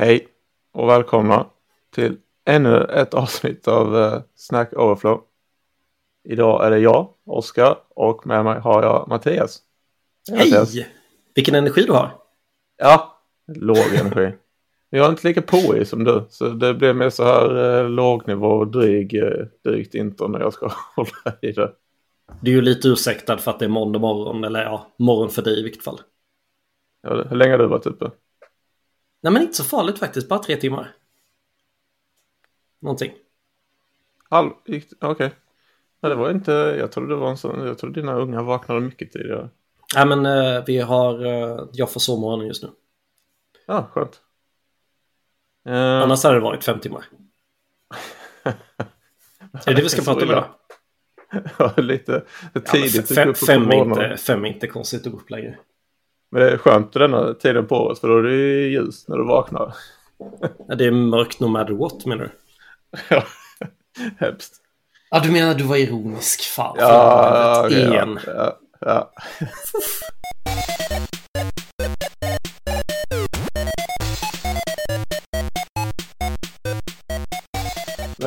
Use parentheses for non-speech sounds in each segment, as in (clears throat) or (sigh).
Hej och välkomna till ännu ett avsnitt av uh, Snack Overflow. Idag är det jag, Oskar, och med mig har jag Mattias. Hej! Vilken energi du har. Ja, låg energi. Jag är inte lika på som du, så det blir mer så här eh, lågnivå och dryg, eh, drygt intro när jag ska (laughs) hålla i det. Du är ju lite ursäktad för att det är måndag morgon, eller ja, morgon för dig i vilket fall. Ja, hur länge har du varit uppe? Nej men inte så farligt faktiskt, bara tre timmar. Någonting. Halv, okej. Okay. Nej det var inte, jag trodde det var en sån, jag trodde dina unga vaknade mycket tidigare. Nej men uh, vi har, uh, jag får sovmorgonen just nu. Ja, skönt. Uh, Annars hade det varit fem timmar. (laughs) är det det vi ska prata om idag? ja, lite tidigt. Ja, fem, fem, är inte, fem är inte konstigt att gå upp längre. Men det är skönt denna tiden på året för då är det ju ljus när du vaknar. Ja, det är mörkt no matter what menar du? (laughs) ja, hemskt. Ja, du menar du var ironisk? Fan, ja, okay, igen. Ja, ja, ja.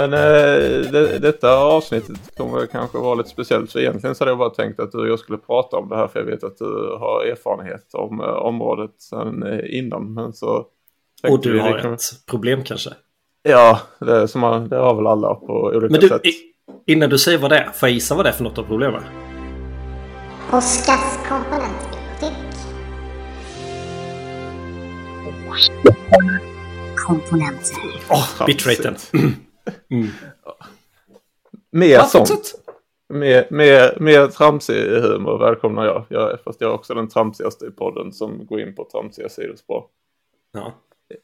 Men eh, det, detta avsnittet kommer kanske vara lite speciellt. För egentligen så hade jag bara tänkt att du och jag skulle prata om det här. För jag vet att du har erfarenhet om eh, området sedan eh, innan. Men så och du har kan... ett problem kanske? Ja, det, som man, det har väl alla på olika Men du, sätt. Innan du säger vad det är, får jag gissa vad det är för något av problemen? Oskars komponentbibliotek. Komponenter. Åh, oh, bitraten. (clears throat) Mm. Mer ja, sånt. Mer, mer, mer tramsig humor välkomnar jag. jag. Fast jag är också den tramsigaste i podden som går in på tramsiga sidospår. Ja.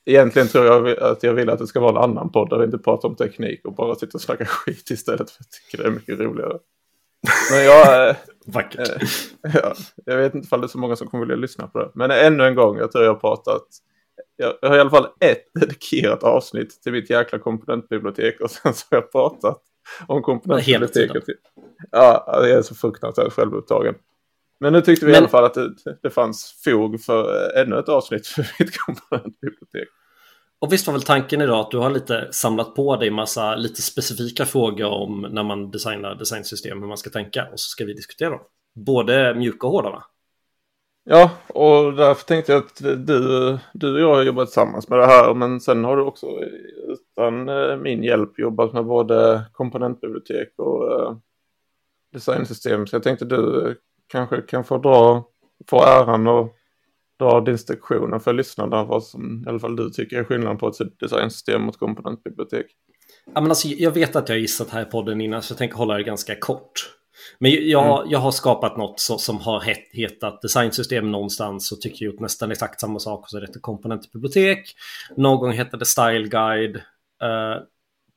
Egentligen tror jag att jag vill att det ska vara en annan podd där vi inte pratar om teknik och bara sitter och snackar skit istället. För jag tycker det är mycket roligare. Men jag... (laughs) Vackert. Äh, ja, jag vet inte om det är så många som kommer vilja lyssna på det. Men ännu en gång, jag tror jag har pratat jag har i alla fall ett (laughs) dedikerat avsnitt till mitt jäkla komponentbibliotek och sen så har jag pratat om komponentbiblioteket. Ja, jag är så fruktansvärt självupptagen. Men nu tyckte vi Men... i alla fall att det, det fanns fog för ännu ett avsnitt för (laughs) mitt komponentbibliotek. Och visst var väl tanken idag att du har lite samlat på dig massa lite specifika frågor om när man designar designsystem, hur man ska tänka och så ska vi diskutera dem. Både mjuka och hårda va? Ja, och därför tänkte jag att du, du och jag har jobbat tillsammans med det här. Men sen har du också utan eh, min hjälp jobbat med både komponentbibliotek och eh, designsystem. Så jag tänkte du eh, kanske kan få dra, få äran och dra distinktionen för lyssnarna vad som i alla fall du tycker är skillnaden på ett typ designsystem mot komponentbibliotek. Ja, men alltså, jag vet att jag har gissat här i podden innan så jag tänker hålla det ganska kort. Men jag, mm. jag har skapat något så, som har het, hetat designsystem någonstans och tycker gjort nästan exakt samma sak. Och så heter komponentbibliotek. Någon gång hette det style guide. Uh,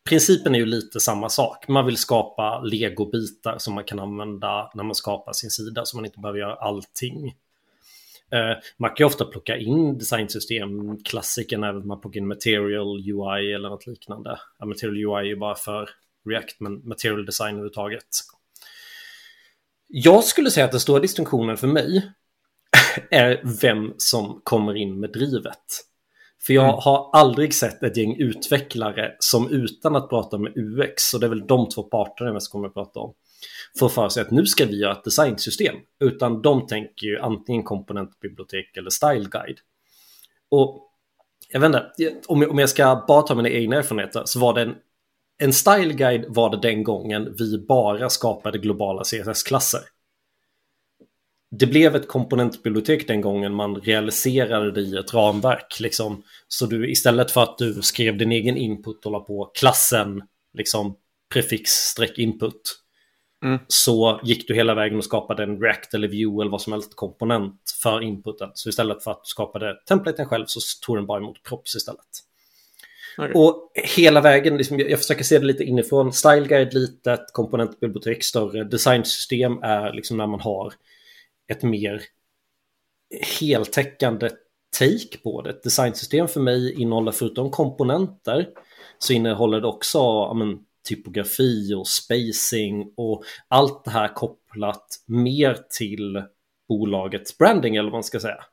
principen är ju lite samma sak. Man vill skapa legobitar som man kan använda när man skapar sin sida så man inte behöver göra allting. Uh, man kan ju ofta plocka in designsystem, klassiken är att man plockar in material UI eller något liknande. Ja, material UI är ju bara för React, men material design överhuvudtaget jag skulle säga att den stora distinktionen för mig är vem som kommer in med drivet. För jag mm. har aldrig sett ett gäng utvecklare som utan att prata med UX, och det är väl de två parterna jag kommer att prata om, får för sig att nu ska vi göra ett designsystem. Utan de tänker ju antingen komponentbibliotek eller style guide. Och jag vet inte, om jag ska bara ta mina egna erfarenheter så var det en en style guide var det den gången vi bara skapade globala CSS-klasser. Det blev ett komponentbibliotek den gången man realiserade det i ett ramverk. Liksom. Så du istället för att du skrev din egen input och la på klassen, liksom prefix streck input. Mm. Så gick du hela vägen och skapade en React eller View eller vad som helst komponent för inputen. Så istället för att du skapade templaten själv så tog den bara emot props istället. Okay. Och hela vägen, liksom, jag försöker se det lite inifrån. Style Guide litet, komponentbibliotek större. Designsystem är liksom när man har ett mer heltäckande take på det. Ett designsystem för mig innehåller förutom komponenter så innehåller det också men, typografi och spacing och allt det här kopplat mer till bolagets branding eller vad man ska säga.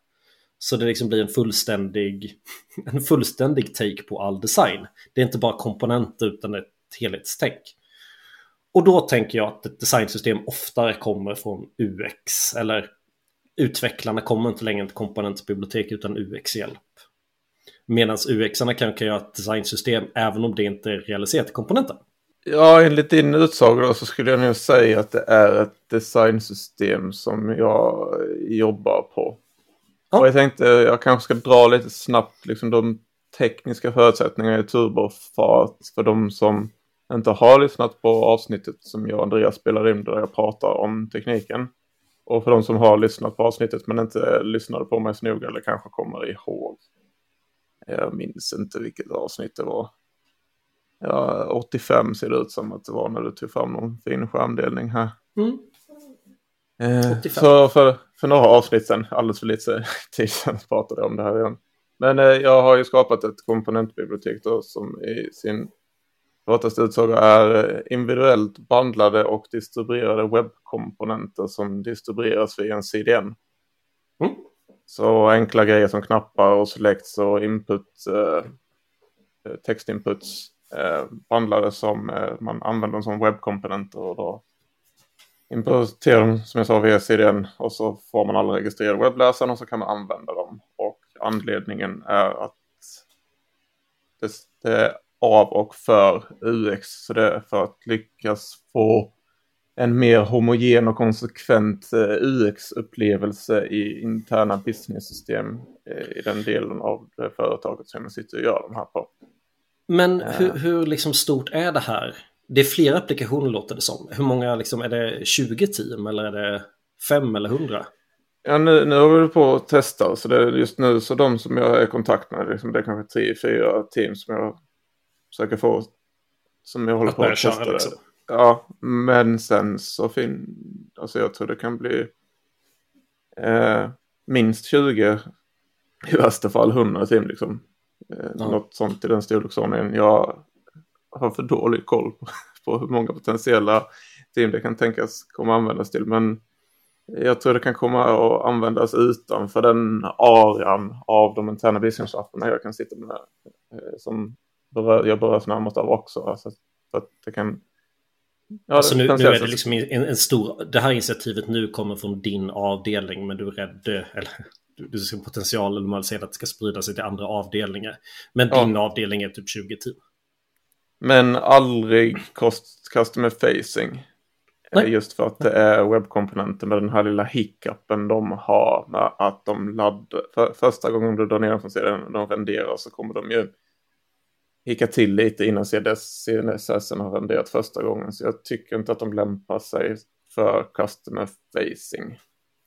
Så det liksom blir en fullständig, (laughs) en fullständig take på all design. Det är inte bara komponenter utan ett helhetstänk. Och då tänker jag att ett designsystem oftare kommer från UX eller utvecklarna kommer inte längre till komponentbibliotek utan UX-hjälp. Medan UX-arna kan, kan göra ett designsystem även om det inte är realiserat i komponenten. Ja, enligt din utsago så skulle jag nog säga att det är ett designsystem som jag jobbar på. Ja. Och jag tänkte jag kanske ska dra lite snabbt liksom de tekniska förutsättningarna i turbofart för de som inte har lyssnat på avsnittet som jag och Andreas spelar in där jag pratar om tekniken. Och för de som har lyssnat på avsnittet men inte lyssnade på mig så noga eller kanske kommer ihåg. Jag minns inte vilket avsnitt det var. Ja, 85 ser det ut som att det var när du tog fram någon fin skärmdelning här. Mm. Eh, så för, för några avsnitt sedan, alldeles för lite (laughs) tid sedan, pratade jag om det här igen. Men eh, jag har ju skapat ett komponentbibliotek då som i sin kortaste utsaga är eh, individuellt bandlade och distribuerade webbkomponenter som distribueras via en CDN. Mm. Så enkla grejer som knappar och selects och input, eh, textinputs eh, bandlade som eh, man använder som webbkomponenter och då importerar dem som jag sa via CDN och så får man alla registrerade webbläsaren och så kan man använda dem. Och anledningen är att det, är av och för UX. Så det är för att lyckas få en mer homogen och konsekvent eh, UX-upplevelse i interna business-system eh, i den delen av det företaget som jag sitter och gör de här på. Men hur, hur liksom stort är det här? Det är flera applikationer låter det som. Hur många, liksom, är det 20 team eller är det 5 eller 100? Ja, nu, nu har vi på att testa, så det är just nu så de som jag är i kontakt med, liksom, det är kanske tre, fyra team som jag försöker få, som jag håller att på att testa. Köra, liksom. Ja, men sen så fin, alltså jag tror det kan bli eh, minst 20, i värsta fall 100 team liksom. Eh, ja. Något sånt i den storleksordningen. Jag har för dålig koll på, (laughs) på hur många potentiella team det kan tänkas komma användas till. Men jag tror det kan komma att användas utanför den arean av de interna business-apparna jag kan sitta med. Eh, som berör, jag berörs närmast av också. Alltså, så att det kan... Ja, alltså nu, nu är det liksom en, en, stor... Det här initiativet nu kommer från din avdelning men du är rädd... Eller du ser potential eller man säger att det ska sprida sig till andra avdelningar. Men din ja. avdelning är typ 20 team. Men aldrig cost, customer facing. Nej. Just för att det är webbkomponenter med den här lilla hiccupen de har med att de laddar. För, första gången du drar ner dem från sidan de renderar så kommer de ju hicka till lite innan CSS har renderat första gången. Så jag tycker inte att de lämpar sig för customer facing.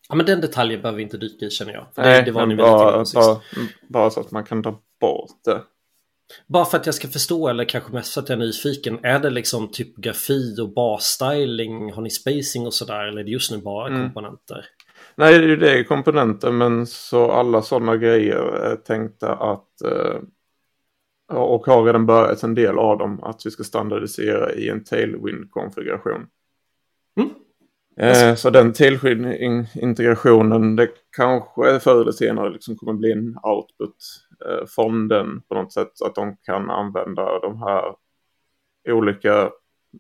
Ja, men den detaljen behöver vi inte dyka i känner jag. För Nej, det, var ni bara, bara, bara så att man kan ta bort det. Bara för att jag ska förstå eller kanske mest för att jag är nyfiken. Är det liksom typografi och basstyling? Har ni spacing och sådär? Eller är det just nu bara mm. komponenter? Nej, det är ju det komponenter. Men så alla sådana grejer är tänkta att eh, och har redan börjat en del av dem att vi ska standardisera i en tailwind-konfiguration. Mm. Eh, så den tailwind-integrationen, det kanske förr eller senare liksom kommer bli en output eh, från den på något sätt. Så att de kan använda de här olika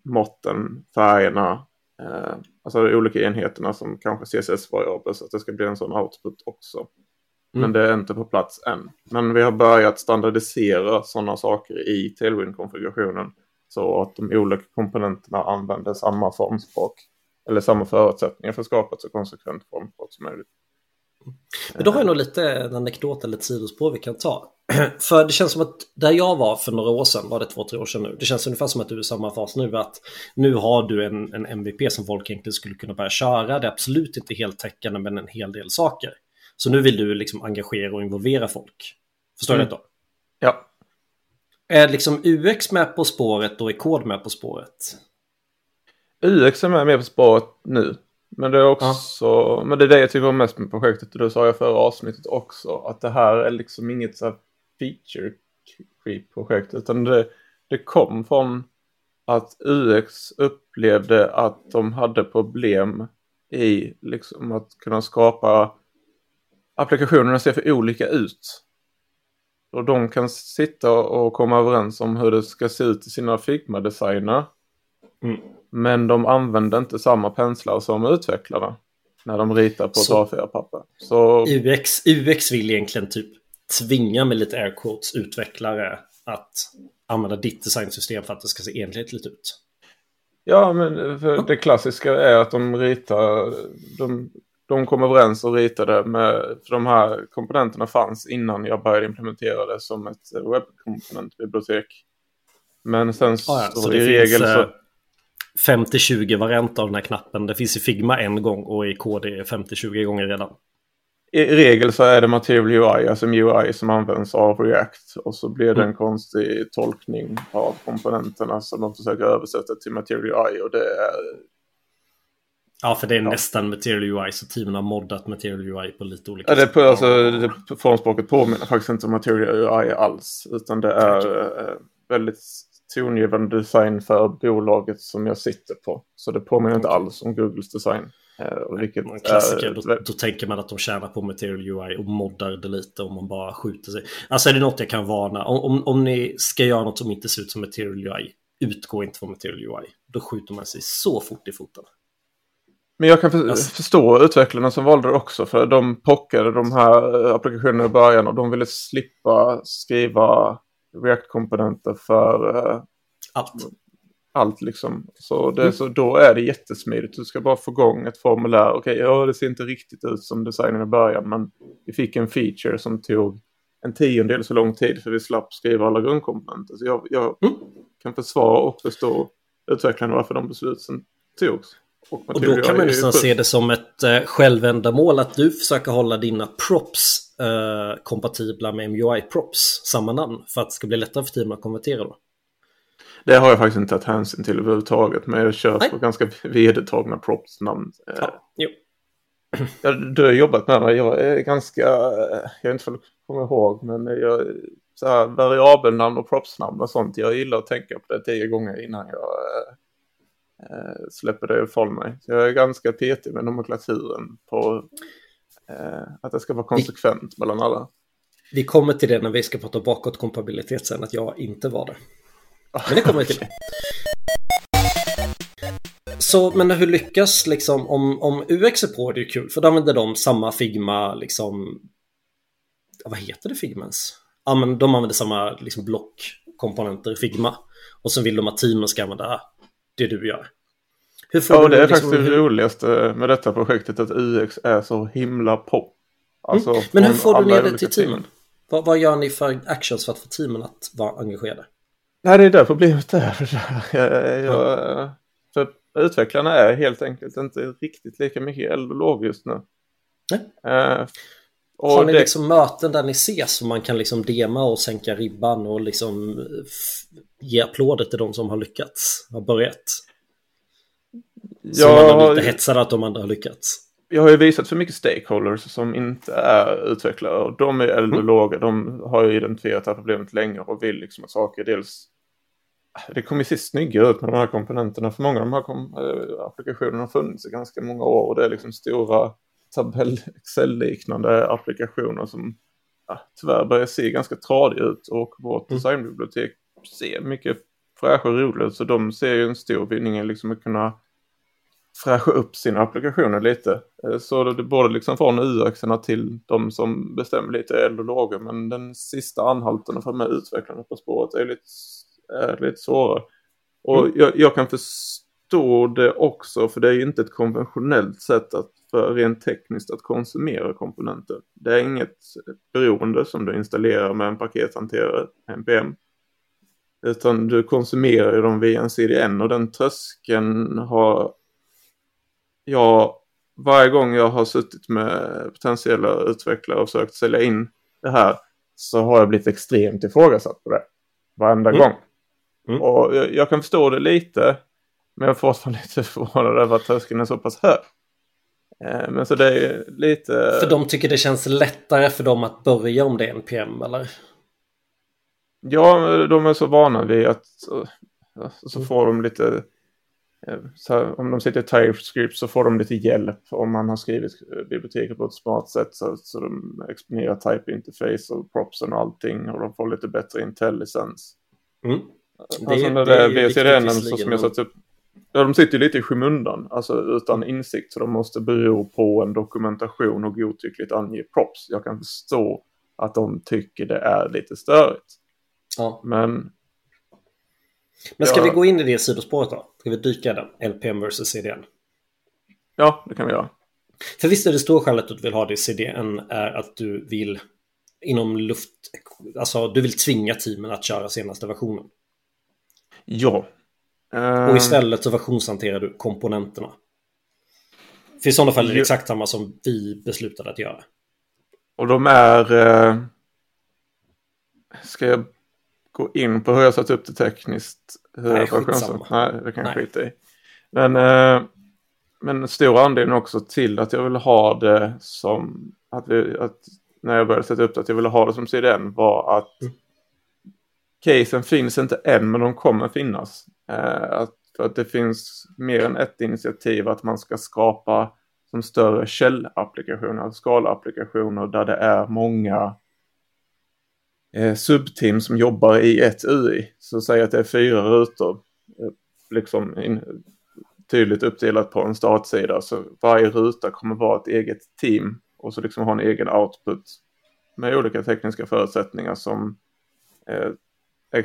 måtten, färgerna, eh, alltså de olika enheterna som kanske CSS-variabler så att det ska bli en sån output också. Mm. Men det är inte på plats än. Men vi har börjat standardisera sådana saker i Tailwind-konfigurationen. Så att de olika komponenterna använder samma formspråk. Eller samma förutsättningar för att skapa ett så konsekvent formspråk som möjligt. Men då har jag nog lite en anekdot eller ett sidospår vi kan ta. (clears throat) För det känns som att där jag var för några år sedan, var det två, tre år sedan nu, det känns ungefär som att du är i samma fas nu, att nu har du en, en MVP som folk egentligen skulle kunna börja köra. Det är absolut inte helt täckande men en hel del saker. Så nu vill du liksom engagera och involvera folk. Förstår mm. du det då? Ja. Är liksom UX med på spåret och är kod med på spåret? UX är med, med på spåret nu. Men det är också, ja. men det är det jag tycker om mest med projektet. Och det sa jag förra avsnittet också. Att det här är liksom inget så feature creep projekt. Utan det, det kom från att UX upplevde att de hade problem i liksom att kunna skapa applikationerna ser för olika ut. Och de kan sitta och komma överens om hur det ska se ut i sina Figma-designer. Mm. Men de använder inte samma penslar som utvecklarna. När de ritar på Så- ett A4-papper. Så UX, UX vill egentligen typ tvinga med lite air quotes utvecklare att använda ditt designsystem för att det ska se enhetligt ut. ja, men det klassiska är att de ritar, de, de kom överens och ritade med, för de här komponenterna fanns innan jag började implementera det som ett webbkomponentbibliotek. Men sen så, Ah, ja, så i det regel finns så... eh, 50-20 variant av den här knappen. Det finns i Figma en gång och i KD 50-20 gånger redan. I regel så är det Material UI, alltså UI som används av React. Och så blir det en Mm. konstig tolkning av komponenterna som de försöker översätta till Material UI. Och det är... Ja, för det är Ja. nästan Material UI, så teamen har moddat Material UI på lite olika Ja, det, är på, alltså, det, formspråket påminner faktiskt inte om Material UI alls. Utan det är eh, väldigt tongivande design för bolaget som jag sitter på. Så det påminner inte alls om Googles design. Eh, vilket En klassiker, då, är, då tänker man att de tjänar på Material UI och moddar det lite om man bara skjuter sig. Alltså är det något jag kan varna, om, om, om ni ska göra något som inte ser ut som Material UI, utgå inte från Material UI. Då skjuter man sig så fort i foten. Men jag kan för, Alltså- förstå utvecklarna som valde det också. För de pockade de här eh, applikationerna i början och de ville slippa skriva React-komponenter för eh, Allt. allt liksom. Så, det, Mm. så då är det jättesmidigt. Du ska bara få igång ett formulär. Okej, ja det ser inte riktigt ut som designen i början. Men vi fick en feature som tog en tiondel så lång tid för vi slapp skriva alla grundkomponenter. Så jag, jag Mm. kan försvara och förstå utvecklarna varför de besluten togs. Och då Material kan man nästan sjukt. se det som ett eh, självändamål att du försöker hålla dina props eh, kompatibla med MUI props, samma namn, för att det ska bli lättare för teamen att konvertera då. Det har jag faktiskt inte tagit hänsyn till överhuvudtaget. Men jag kör Nej. på ganska vedertagna props-namn. Eh, Ja, jo. (clears throat) Ja, du har jobbat med mig. Jag är ganska, jag vet inte om du kommer ihåg, men jag, så här, variabelnamn och propsnamn och sånt. Jag gillar att tänka på det tio gånger innan jag eh, eh, släpper det ifrån mig. Så jag är ganska petig med nomenklaturen på Eh, att det ska vara konsekvent mellan alla. Vi kommer till det när vi ska prata bakåtkompatibilitet sen, att jag inte var det. Men det kommer vi till. Så, men hur lyckas liksom, om, om UX är på, det är ju kul, för då använder de samma Figma, liksom, vad heter det Figmens? Ja, men de använder samma liksom, blockkomponenter i Figma. Och så vill de att teamen ska använda det du gör. Hur får Ja, det är liksom, faktiskt det roligaste med detta projektet, att UX är så himla pop. Alltså, Mm. Men hur får du ner det till teamen? Vad, vad gör ni för actions för att få teamen att vara engagerade? Nej, det är där problemet är. (laughs) Jag, jag, för utvecklarna är helt enkelt inte riktigt lika mycket eld och låg just nu. Eh, och Har ni det, liksom möten där ni ses så man kan liksom dema och sänka ribban och liksom f- ge applåder till de som har lyckats, har börjat? Så man är lite hetsad att de andra har lyckats. jag har ju visat för mycket stakeholders som inte är utvecklare. Och de är eld och Mm. låga. De har ju identifierat det här problemet länge och vill liksom att saker dels... Det kommer ju se snyggare ut med de här komponenterna. För många av de här kom, eh, applikationerna har funnits i ganska många år. Och det är liksom stora tabell Excel-liknande applikationer som ja, tyvärr börjar se ganska tradiga ut. Och vårt Mm. designbibliotek ser mycket fräscha och roligt ut. Så de ser ju en stor vinning i liksom att kunna fräscha upp sina applikationer lite. Eh, Så det både liksom från ux till de som bestämmer lite och lågor. Men den sista anhalten att få med utvecklarna på spåret är lite, är lite svårare. Och Mm. jag, jag kan förstå det också för det är ju inte ett konventionellt sätt att för rent tekniskt att konsumera komponenter. Det är inget beroende som du installerar med en pakethanterare, NPM. Utan du konsumerar ju dem via en CDN och den tröskeln har jag varje gång jag har suttit med potentiella utvecklare och försökt sälja in det här så har jag blivit extremt ifrågasatt på det. Varenda Mm. gång. Mm. Och jag, jag kan förstå det lite. Men jag är fortfarande (laughs) lite förvånad över att tröskeln är så pass hög. Eh, Men så det är lite... För de tycker det känns lättare för dem att börja om det är NPM eller? Ja, de är så vana vid att så, så Mm. får de lite eh, så om de sitter i TypeScript så får de lite hjälp om man har skrivit eh, biblioteket på ett smart sätt så, så de exponerar type interface och propsen och allting och de får lite bättre intelligence. Mm. Det, alltså när det, det är VCDN så som jag satt upp. Ja, de sitter ju lite i skymundan, alltså utan insikt, så de måste bero på en dokumentation och godtyckligt ange props. Jag kan förstå att de tycker det är lite störigt. Ja. Men... Men ska ja, vi gå in i det sidospåret då? Ska vi dyka den? LPM versus CDN? Ja, det kan vi göra. För visst är det stora skälet att du vill ha det i CDN är att du vill inom luft, alltså du vill tvinga teamen att köra senaste versionen. Ja. Och istället så versionshanterar du komponenterna. För i sådana fall är det exakt samma som vi beslutade att göra. Och de är... Eh, ska jag gå in på hur jag satt upp det tekniskt? Hur Nej, skitsamma. Nej, det kan jag Nej. skita i. Men, eh, men stor anledning också till att jag ville ha det som... Att vi, att när jag började sätta upp det, att jag ville ha det som CDN var att Mm. casen finns inte än, men de kommer finnas. Eh, att, för att det finns mer än ett initiativ att man ska skapa som större källapplikationer, skalapplikationer där det är många eh, subteam som jobbar i ett UI. Så säg att det är fyra rutor, eh, liksom in, tydligt uppdelat på en startsida. Så varje ruta kommer vara ett eget team och så liksom ha en egen output med olika tekniska förutsättningar som eh, eh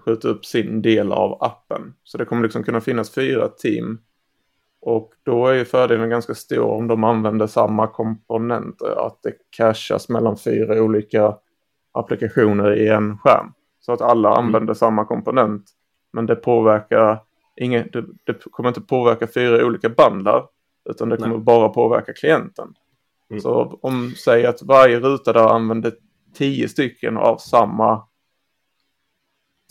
skjuter upp sin del av appen. Så det kommer liksom kunna finnas fyra team och då är ju fördelen ganska stor om de använder samma komponenter. Att det cachas mellan fyra olika applikationer i en skärm. Så att alla använder samma komponent. Men det påverkar inget, det, det kommer inte påverka fyra olika bandlar. Utan det kommer Nej. bara påverka klienten. Mm. Så om, säg att varje ruta där använder tio stycken av samma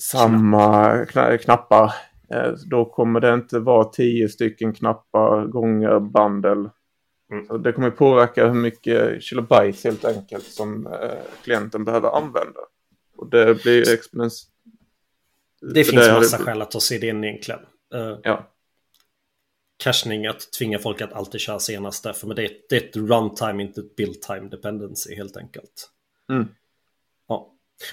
samma kna- knappar. Eh, Då kommer det inte vara tio stycken knappar gånger bandel. Mm. Det kommer påverka hur mycket kilobytes helt enkelt som eh, klienten behöver använda. Och det blir exponens... Det för finns har massa det- skäl att ta CDN egentligen. Uh, Ja, cachning, att tvinga folk att alltid köra senaste. För men det, är, det är ett runtime, inte ett build time dependency helt enkelt. Mm.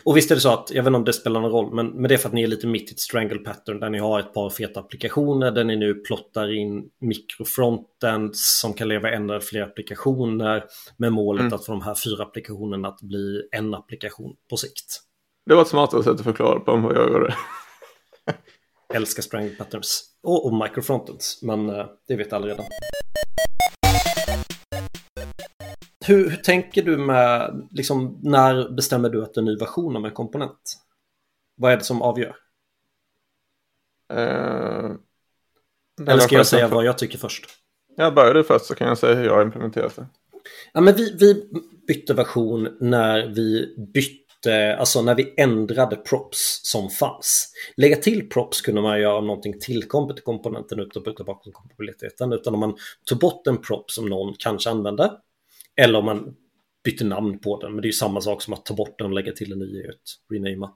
Och visst är det så att, jag vet inte om det spelar någon roll, men, men det är för att ni är lite mitt i ett strangle pattern där ni har ett par feta applikationer där ni nu plottar in mikrofrontends som kan leva en eller fler applikationer med målet Mm. att få de här fyra applikationerna att bli en applikation på sikt. det var ett smartare sätt att förklara på än vad jag gjorde. älskar strangle patterns och, och microfrontends, men eh, det vet alla redan. Hur, hur tänker du med, liksom, när bestämmer du att en ny version av en komponent? Vad är det som avgör? Eh, Eller ska jag säga för... vad jag tycker först? Jag börjar du först så kan jag säga hur jag har implementerat det. Ja, men vi, vi bytte version när vi bytte, alltså när vi ändrade props som fanns. Lägga till props kunde man göra om någonting tillkom till komponenten utan att putta bakom kompatibiliteten. Utan om man tog bort en prop som någon kanske använde. Eller om man bytte namn på den. Men det är ju samma sak som att ta bort den och lägga till en ny, är ett renama.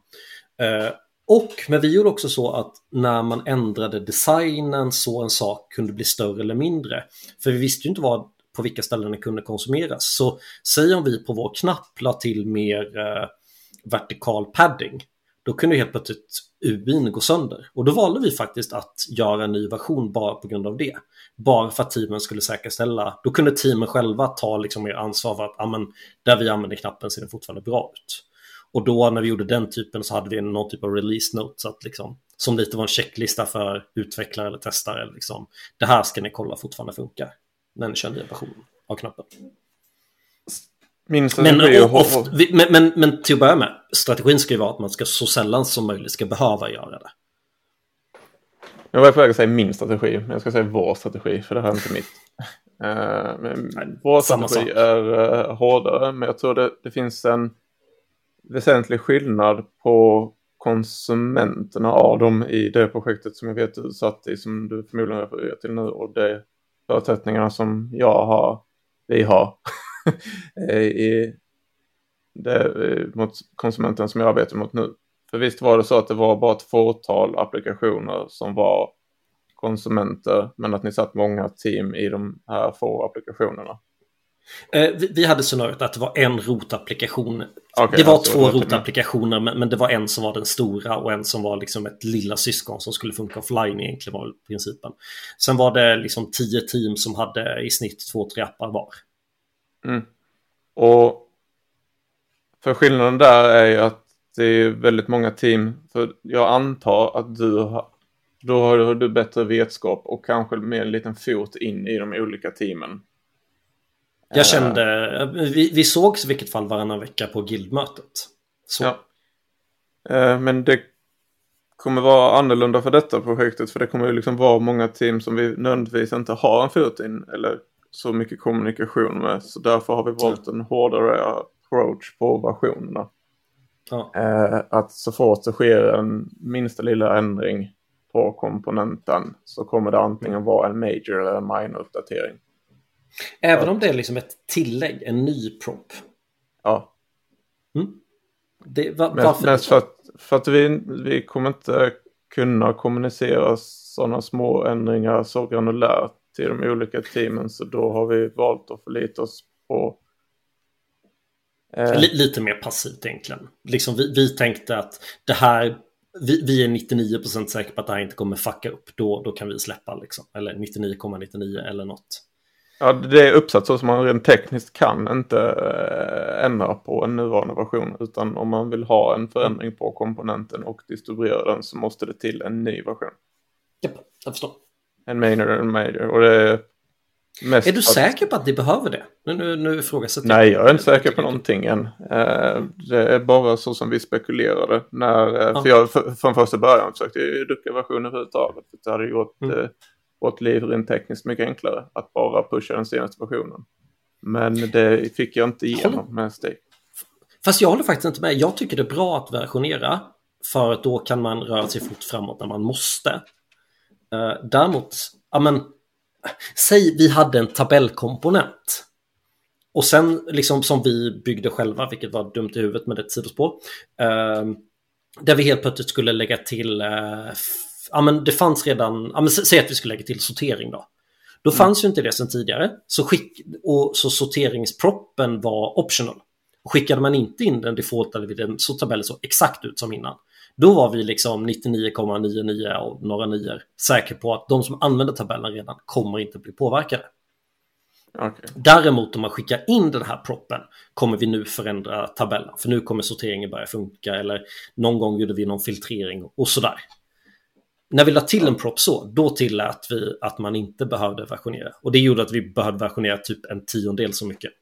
Eh, och, men vi gjorde också så att när man ändrade designen så en sak kunde bli större eller mindre. För vi visste ju inte vad, på vilka ställen den kunde konsumeras. Så säg om vi på vår knapp la till mer eh, vertikal padding. Då kunde helt plötsligt UIn gå sönder. Och då valde vi faktiskt att göra en ny version bara på grund av det. Bara för att teamen skulle säkerställa. Då kunde teamen själva ta liksom mer ansvar för att amen, men, där vi använder knappen ser den fortfarande bra ut. Och då när vi gjorde den typen så hade vi någon typ av release note så att liksom, som lite var en checklista för utvecklare eller testare. Liksom, det här ska ni kolla fortfarande funkar när ni kör nya versionen av knappen. Min Men, och, vi- men, men, men till att börja med, strategin ska ju vara att man ska så sällan som möjligt ska behöva göra det. Jag var på väg att säga min strategi, men jag ska säga vår strategi, för det här är inte mitt. Eh, men vår samma strategi sak. är eh, hårdare, men jag tror det, det finns en väsentlig skillnad på konsumenterna av dem i det projektet som jag vet du satt i, som du förmodligen refererar till nu, och de förutsättningarna som jag har, vi har, (laughs) (laughs) i det, eh, mot konsumenten som jag arbetar mot nu. För visst var det så att det var bara ett fåtal applikationer som var konsumenter men att ni satt många team i de här få applikationerna. Eh, vi, vi hade scenariot att det var en rotapplikation. Okej, det var alltså, två till- rotapplikationer men, men det var en som var den stora och en som var liksom ett lilla syskon som skulle funka offline egentligen var principen. Sen var det liksom tio team som hade i snitt två, tre appar var. Mm. Och för skillnaden där är ju att det är väldigt många team. För jag antar att du har, då har du bättre vetskap och kanske med en liten fot in i de olika teamen. Jag kände, vi, vi sågs i vilket fall varannan vecka på guildmötet. Så. Ja. Eh, Men det kommer vara annorlunda för detta projektet för det kommer ju liksom vara många team som vi nödvändigtvis inte har en fot in eller så mycket kommunikation med. Så därför har vi valt en hårdare approach på versionerna. Ja. Eh, Att så fort det sker en minsta lilla ändring på komponenten så kommer det antingen vara en major eller en minor uppdatering. Även om det är liksom ett tillägg, en ny prop. Ja, Det, va, Mest, varför? mest för att, för att vi, vi kommer inte kunna kommunicera sådana små ändringar så granulärt till de olika teamen. Så då har vi valt att förlita oss på... Eh, Li- Lite mer passivt egentligen. Liksom vi, vi tänkte att det här, vi, vi är 99% säkra på att det här inte kommer fucka upp. Då, då kan vi släppa liksom. Eller 99,99 eller något. ja, det är uppsatt så som man rent tekniskt kan inte eh, ändra på en nuvarande version. Utan om man vill ha en förändring på komponenten och distribuera den så måste det till en ny version. Japp, jag förstår. En minor och en major. Och det är mest Är du säker på att ni behöver det? Nu, nu, nu ifrågasätter Nej, jag är inte säker på någonting än. Eh, Det är bara så som vi spekulerade. När, eh. För jag för- från första början försökte jag ducka versionen överhuvudtaget. Det hade gjort Mm. eh, vårt liv rent tekniskt mycket enklare att bara pusha den senaste versionen. Men det fick jag inte igenom med Stake. Fast jag håller faktiskt inte med. Jag tycker det är bra att versionera. För då kan man röra sig fort framåt när man måste. Uh, däremot, ja men, säg vi hade en tabellkomponent. Och sen liksom som vi byggde själva, vilket var dumt i huvudet med ett sidospår. eh, där vi helt plötsligt skulle lägga till, eh, f- ja men det fanns redan, ja men sä- säg att vi skulle lägga till sortering då. Då fanns ju inte det sedan tidigare. Så, skick, och, så sorteringsproppen var optional. Skickade man inte in den defaultade vi den så tabellen så exakt ut som innan. Då var vi liksom 99,99 och några nior säker på att de som använder tabellen redan kommer inte bli påverkade. Okej. Däremot om man skickar in den här proppen kommer vi nu förändra tabellen. För nu kommer sorteringen börja funka eller någon gång gjorde vi någon filtrering och sådär. När vi la till en propp så, då tillät vi att man inte behövde versionera. Och det gjorde att vi behövde versionera typ en tiondel så mycket.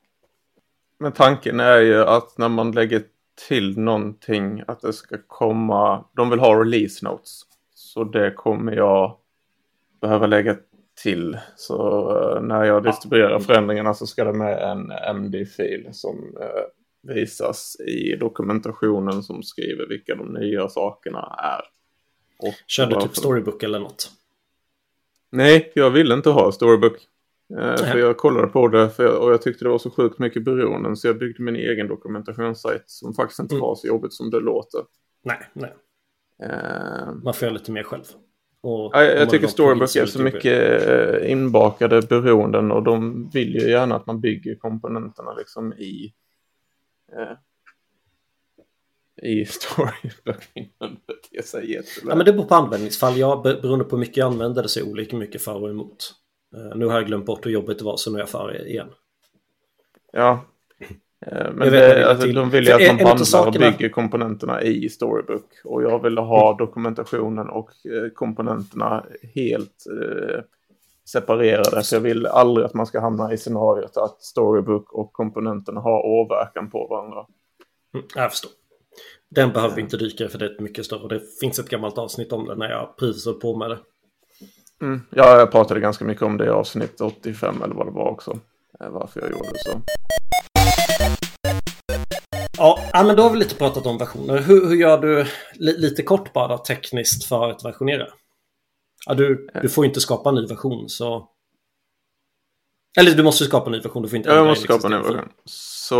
Men tanken är ju att när man lägger till någonting att det ska komma, de vill ha release notes. Så det kommer jag behöva lägga till. Så eh, när jag distribuerar förändringarna så ska det med en MD-fil som eh, visas i dokumentationen som skriver vilka de nya sakerna är. Och Kör du varför- typ storybook eller något? Nej, jag ville inte ha Storybook. Nej. för jag kollade på det jag, och jag tyckte det var så sjukt mycket beroenden så jag byggde min egen dokumentationssajt som faktiskt inte Mm. var så jobbigt som det låter. Nej, nej. Eh, Man får göra lite mer själv. Och ja, jag, tycker Storybook är så mycket eh, inbakade beroenden och de vill ju gärna att man bygger komponenterna liksom i eh, i (laughs) det är så jättelätt. Ja, men det beror på användningsfall. Be- beroende på hur mycket jag använder det jag olika mycket för och emot. Eh, nu har jag glömt bort hur jobbigt det var så nu är jag för igen. Ja. Eh, Men Jag det alltså, de vill ju att man och sakerna- Mm. bygger komponenterna i Storybook. Och jag vill ha dokumentationen och eh, komponenterna helt eh, separerade. Så jag vill aldrig att man ska hamna i scenariot att Storybook och komponenterna har åverkan på varandra. Mm, jag förstår. Den behöver vi inte dyka i för det är ett mycket större. Det finns ett gammalt avsnitt om det när jag precis på med det. Mm. Ja, jag pratade ganska mycket om det i avsnitt 85 eller vad det var också. eh, Varför jag gjorde så. Ja, men då har vi lite pratat om versioner. Hur, hur gör du li, lite kort bara tekniskt för att versionera? Ja, du, du får inte skapa en ny version så... Eller du måste skapa en ny version. Du får inte Ja, jag måste skapa en ny version. Så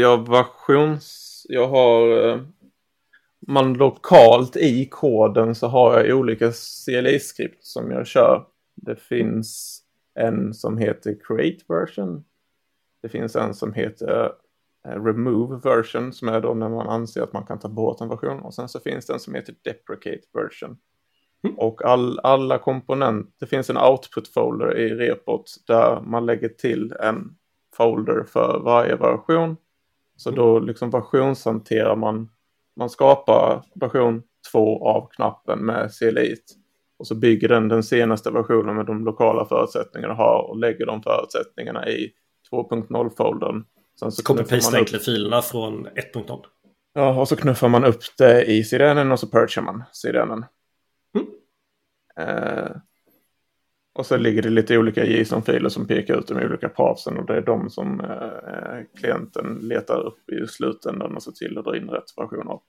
jag versions... Jag har... man lokalt i koden så har jag olika CLI-skript som jag kör. Det finns en som heter create version. Det finns en som heter eh, remove version som är då när man anser att man kan ta bort en version. Och sen så finns det en som heter deprecate version. Mm. Och all, alla komponenter, det finns en output folder i repot där man lägger till en folder för varje version. Så då liksom versionshanterar man, man skapar version 2 av knappen med CLI. Och så bygger den den senaste versionen med de lokala förutsättningarna har och lägger de förutsättningarna i 2.0-foldern. Copy-paste enkla filerna från 1.0. Ja, och så knuffar man upp det i CDN och så purchar man CDN. Mm. Eh, och så ligger det lite olika JSON-filer som pekar ut de olika parsen och det är de som eh, klienten letar upp i slutändan och ser till att dra in rätt version av.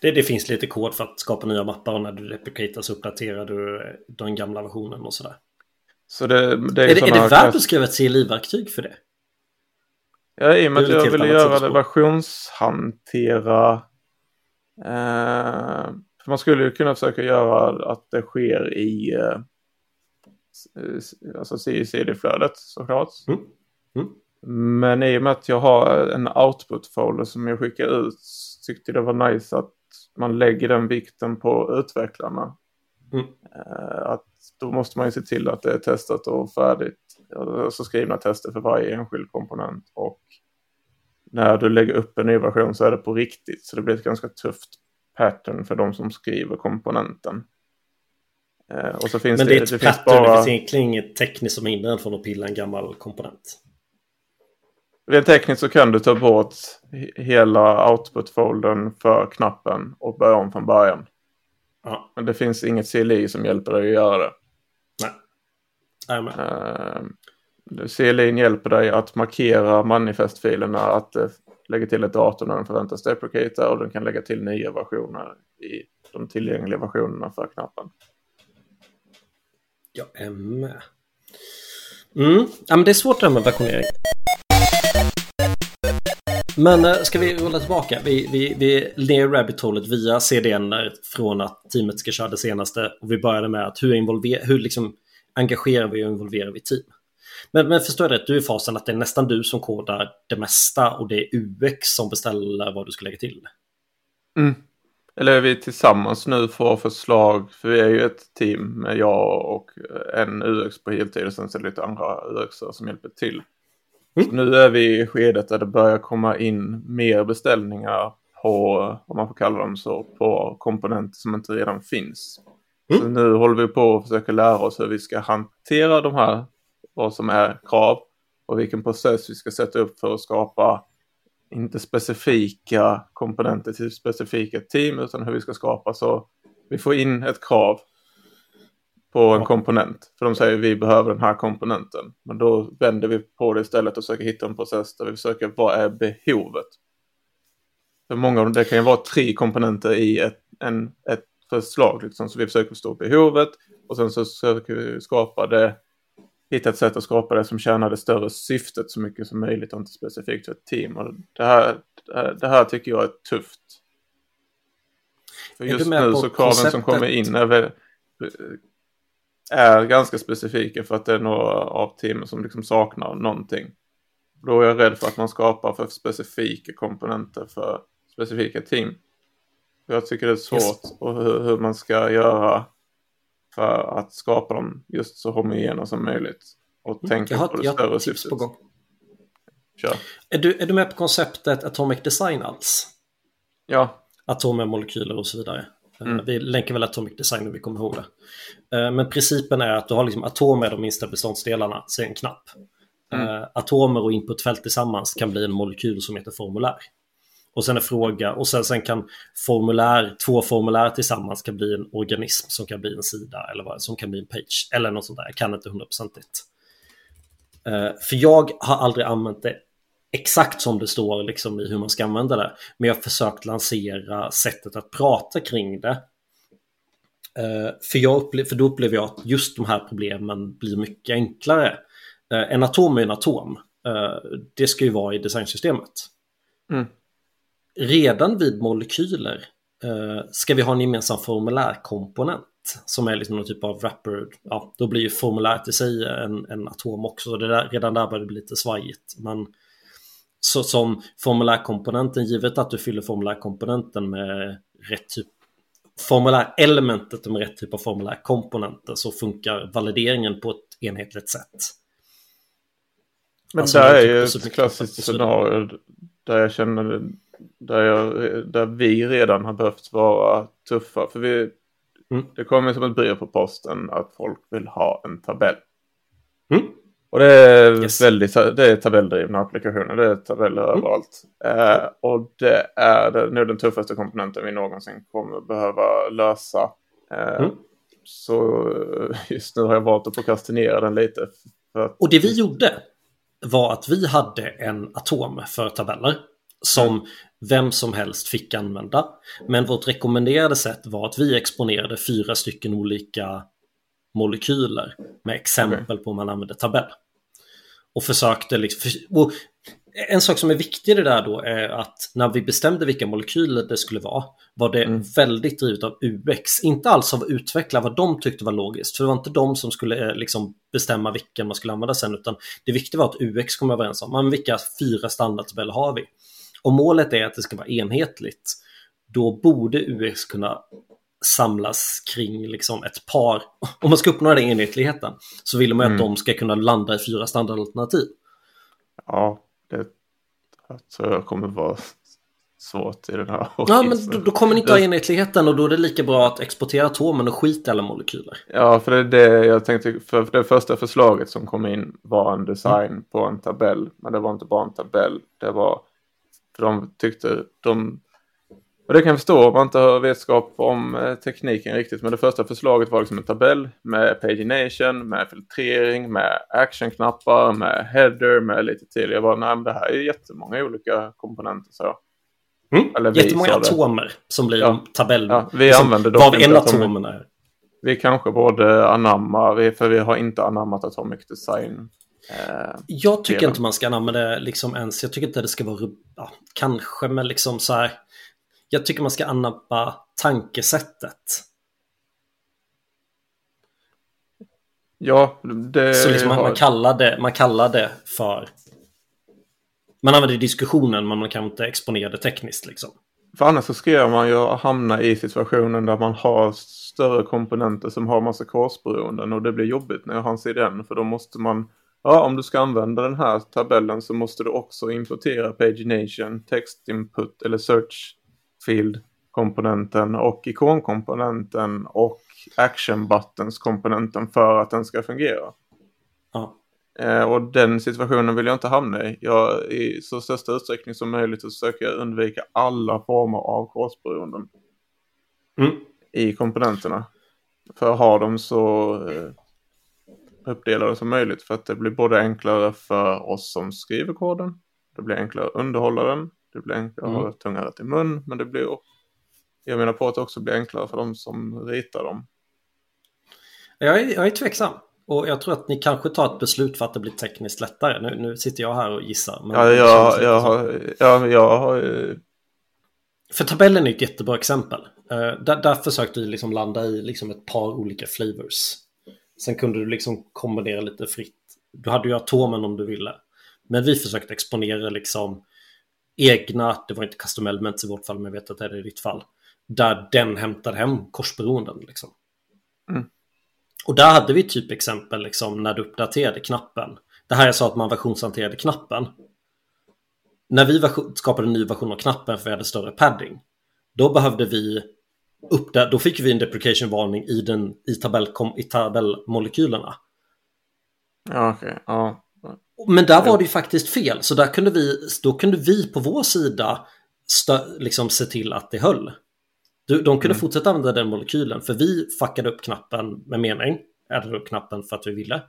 Det, det, finns lite kod för att skapa nya mappar och när du replikerar så uppdaterar du den gamla versionen och sådär. Så det, det är, är, det, är det värt att skriva ett CLI-verktyg för det? Ja, i och med att jag ville göra det versionshantera. Eh, man skulle ju kunna försöka göra att det sker i eh, alltså CI-CD-flödet såklart. Mm. Mm. Men i och med att jag har en output-folder som jag skickar ut tyckte det var nice att man lägger den vikten på utvecklarna. Mm. Eh, att då måste man ju se till att det är testat och färdigt. Alltså skrivna tester för varje enskild komponent. Och när du lägger upp en ny version så är det på riktigt. Så det blir ett ganska tufft pattern för de som skriver komponenten. Eh, och så finns Men det, det är ett det pattern, bara... det finns egentligen inget tekniskt som hindrar från att pilla en gammal komponent. Rent tekniskt så kan du ta bort hela output-foldern för knappen och börja om från början. Ja. Men det finns inget CLI som hjälper dig att göra det. Nej. Amen. Uh, CLI hjälper dig att markera manifestfilerna, att uh, lägga till ett datum när den förväntas deprecata och den kan lägga till nya versioner i de tillgängliga versionerna för knappen. Jag är med. Mm. Ja, men det är svårt det här med versionering. Men äh, ska vi rulla tillbaka? Vi, vi, vi ner rabbit holet via CDN från att teamet ska köra det senaste. Och vi började med att hur, involver hur liksom engagerar vi och involverar vi team? Men, men förstår jag rätt, du är i fasen att det är nästan du som kodar det mesta och det är UX som beställer vad du ska lägga till? Mm. Eller är vi tillsammans nu får förslag, för vi är ju ett team med jag och en UX på heltid och sen så är det lite andra UX som hjälper till. Mm. nu är vi i skedet där det börjar komma in mer beställningar på, om man får kalla dem så, på komponenter som inte redan finns. Mm. Så nu håller vi på att försöka lära oss hur vi ska hantera de här, vad som är krav och vilken process vi ska sätta upp för att skapa inte specifika komponenter till specifika team utan hur vi ska skapa så vi får in ett krav på en komponent. För de säger vi behöver den här komponenten. Men då vänder vi på det istället och försöker hitta en process där vi försöker vad är behovet. För många av det kan ju vara tre komponenter i ett, en, ett förslag. Liksom. Så vi försöker förstå behovet och sen så försöker vi skapa det hitta ett sätt att skapa det som tjänar det större syftet så mycket som möjligt och inte specifikt för ett team. Och det, här, det här tycker jag är tufft. För just nu så kraven som kommer in är, är ganska specifika för att det är några av teamen som liksom saknar någonting. Då är jag rädd för att man skapar för specifika komponenter för specifika team. Jag tycker det är svårt yes. och hur, hur man ska göra för att skapa dem just så homogena som möjligt. Och mm, tänka har, på det större syftet. På gång. Kör. Är du, är du med på konceptet Atomic Design alls? Ja. Atomer, molekyler och så vidare. Eh, mm. Vi länkar väl Atomic Design om vi kommer ihåg det. Eh, men principen är att du har liksom atomer, de minsta beståndsdelarna, så en knapp. Mm. Eh, atomer och inputfält tillsammans kan bli en molekyl som heter formulär. Och sen en fråga och sen, sen kan formulär, två formulär tillsammans kan bli en organism som kan bli en sida eller vad, som kan bli en page eller något sånt där. Jag kan inte hundraprocentigt. Uh, för jag har aldrig använt det exakt som det står liksom i hur man ska använda det. Men jag har försökt lansera sättet att prata kring det. Uh, för, jag upplever, för då upplever jag att just de här problemen blir mycket enklare. Uh, en atom är en atom. det ska ju vara i designsystemet. Mm redan vid molekyler eh, ska vi ha en gemensam formulärkomponent som är liksom någon typ av wrapper, ja, då blir ju formuläret i sig en, en atom också. Det där, redan där börjar det bli lite svajigt. Men så som formulärkomponenten, givet att du fyller formulärkomponenten med rätt typ formulärelementet med rätt typ av formulärkomponenter så funkar valideringen på ett enhetligt sätt. Men Alltså, det är är ju typ ett klassiskt scenario där jag känner där, jag, där vi redan har behövt vara tuffa. För vi, Mm. det kommer som ett brev på posten att folk vill ha en tabell. Mm. Och det är Yes. väldigt, det är tabeldrivna applikationer, det är tabeller Mm. överallt. Eh, och det är det, nu den tuffaste komponenten vi någonsin kommer behöva lösa. Eh, Mm. Så just nu har jag valt att prokrastinera den lite. Att, Och det vi gjorde var att vi hade en atom för tabeller som vem som helst fick använda. Men vårt rekommenderade sätt var att vi exponerade fyra stycken olika molekyler med exempel på hur man använder tabell. Och försökte liksom... Och en sak som är viktig i det där då är att när vi bestämde vilka molekyler det skulle vara var det Mm. väldigt drivet av UX. Inte alls av utveckla vad de tyckte var logiskt. För det var inte de som skulle eh, liksom bestämma vilken man skulle använda sen. Utan det viktiga var att UX kom överens om men vilka fyra standardtabeller har vi. Om målet är att det ska vara enhetligt då borde UX kunna samlas kring liksom ett par. Om man ska uppnå den enhetligheten så vill man ju att Mm. de ska kunna landa i fyra standardalternativ. Ja, det tror jag kommer vara svårt i den här Ja, men då, då kommer ni inte ha enhetligheten och då är det lika bra att exportera atomen och skita alla molekyler. Ja, för det är det jag tänkte. För det första förslaget som kom in var en design på en tabell. Men det var inte bara en tabell. Det var, för de tyckte, de, och det kan jag förstå om man inte har vetskap om eh, tekniken riktigt. Men det första förslaget var liksom en tabell med pagination, med filtrering, med actionknappar, med header, med lite till. Jag bara, nej men det här är jättemånga olika komponenter. Så. Eller vi Jättemånga atomer som blir Ja. en tabell. Ja, vi liksom, använder dock Vad en atomic- atom är. Vi kanske borde anamma, för vi har inte anammat atomic design. Eh, Jag tycker delen. inte man ska använda det liksom ens. Jag tycker inte det ska vara, ja, kanske, men liksom så här. Jag tycker man ska anamma tankesättet. ja, det Så liksom man, man, kallar det, man kallar det för... Man använder diskussionen men man kan inte exponera det tekniskt liksom. För annars så ska man ju hamna i situationen där man har större komponenter som har massa korsberoenden och det blir jobbigt när jag har en CDN för då måste man Ja, om du ska använda den här tabellen så måste du också importera pagination, text input eller search field komponenten och ikonkomponenten och action buttons komponenten för att den ska fungera. Ja. Eh, och den situationen vill jag inte hamna i. Jag i så största utsträckning som möjligt så försöker jag undvika alla former av korsberoenden Mm. i komponenterna. För att ha dem så eh, uppdelade som möjligt. För att det blir både enklare för oss som skriver koden. Det blir enklare att underhålla den. Det blir enklare att Mm. ha tunga rätt i mun. Men det blir jag menar på att det också blir enklare för de som ritar dem. Jag är, jag är tveksam. Och jag tror att ni kanske tar ett beslut för att det blir tekniskt lättare. Nu, nu sitter jag här och gissar. Ja, jag, jag, har, ja, jag har För tabellen är ett jättebra exempel. Eh, där, där försökte vi liksom landa i liksom ett par olika flavors. Sen kunde du liksom kombinera lite fritt. Du hade ju atomen om du ville. Men vi försökte exponera liksom egna, det var inte custom elements i vårt fall, men jag vet att det är det i ditt fall. Där den hämtade hem korsberoenden liksom. Mm. Och där hade vi typ exempel liksom när du uppdaterade knappen. Det här jag sa att man versionshanterade knappen. När vi skapade en ny version av knappen för vi hade större padding. Då behövde vi upp där, då fick vi en deprecation-varning i, den, i, tabellkom, i tabellmolekylerna. ja okej, ja. Men där var det ju faktiskt fel, så där kunde vi, då kunde vi på vår sida stö, liksom se till att det höll. De kunde Mm. fortsätta använda den molekylen, för vi fuckade upp knappen med mening, addade upp knappen för att vi ville.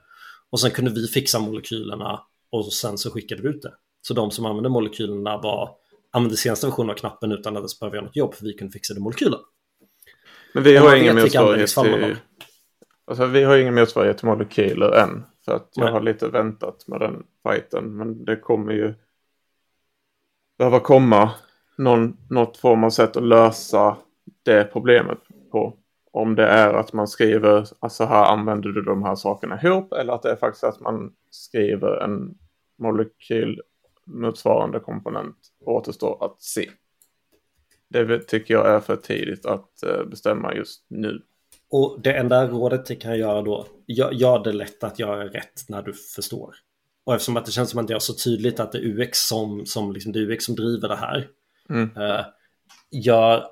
Och sen kunde vi fixa molekylerna och sen så skickade vi ut det. Så de som använde molekylerna var, använde senaste versionen av knappen utan att ens behöva göra något jobb, för vi kunde fixa det molekylen. Men vi har ingen motsvarighet till... Alltså, vi har ingen motsvarighet till molekyler än. För att jag Nej. har lite väntat med den fighten. Men det kommer ju behöva komma någon, något form av sätt att lösa det problemet på. Om det är att man skriver, alltså här använder du de här sakerna ihop eller att det är faktiskt att man skriver en molekyl motsvarande komponent återstår att se. Det tycker jag är för tidigt att eh, bestämma just nu. Och det enda rådet jag kan göra då, gör det lätt att göra rätt när du förstår. Och eftersom att det känns som att är så tydligt att det är UX som, som, liksom, det är UX som driver det här. Mm. Uh, gör,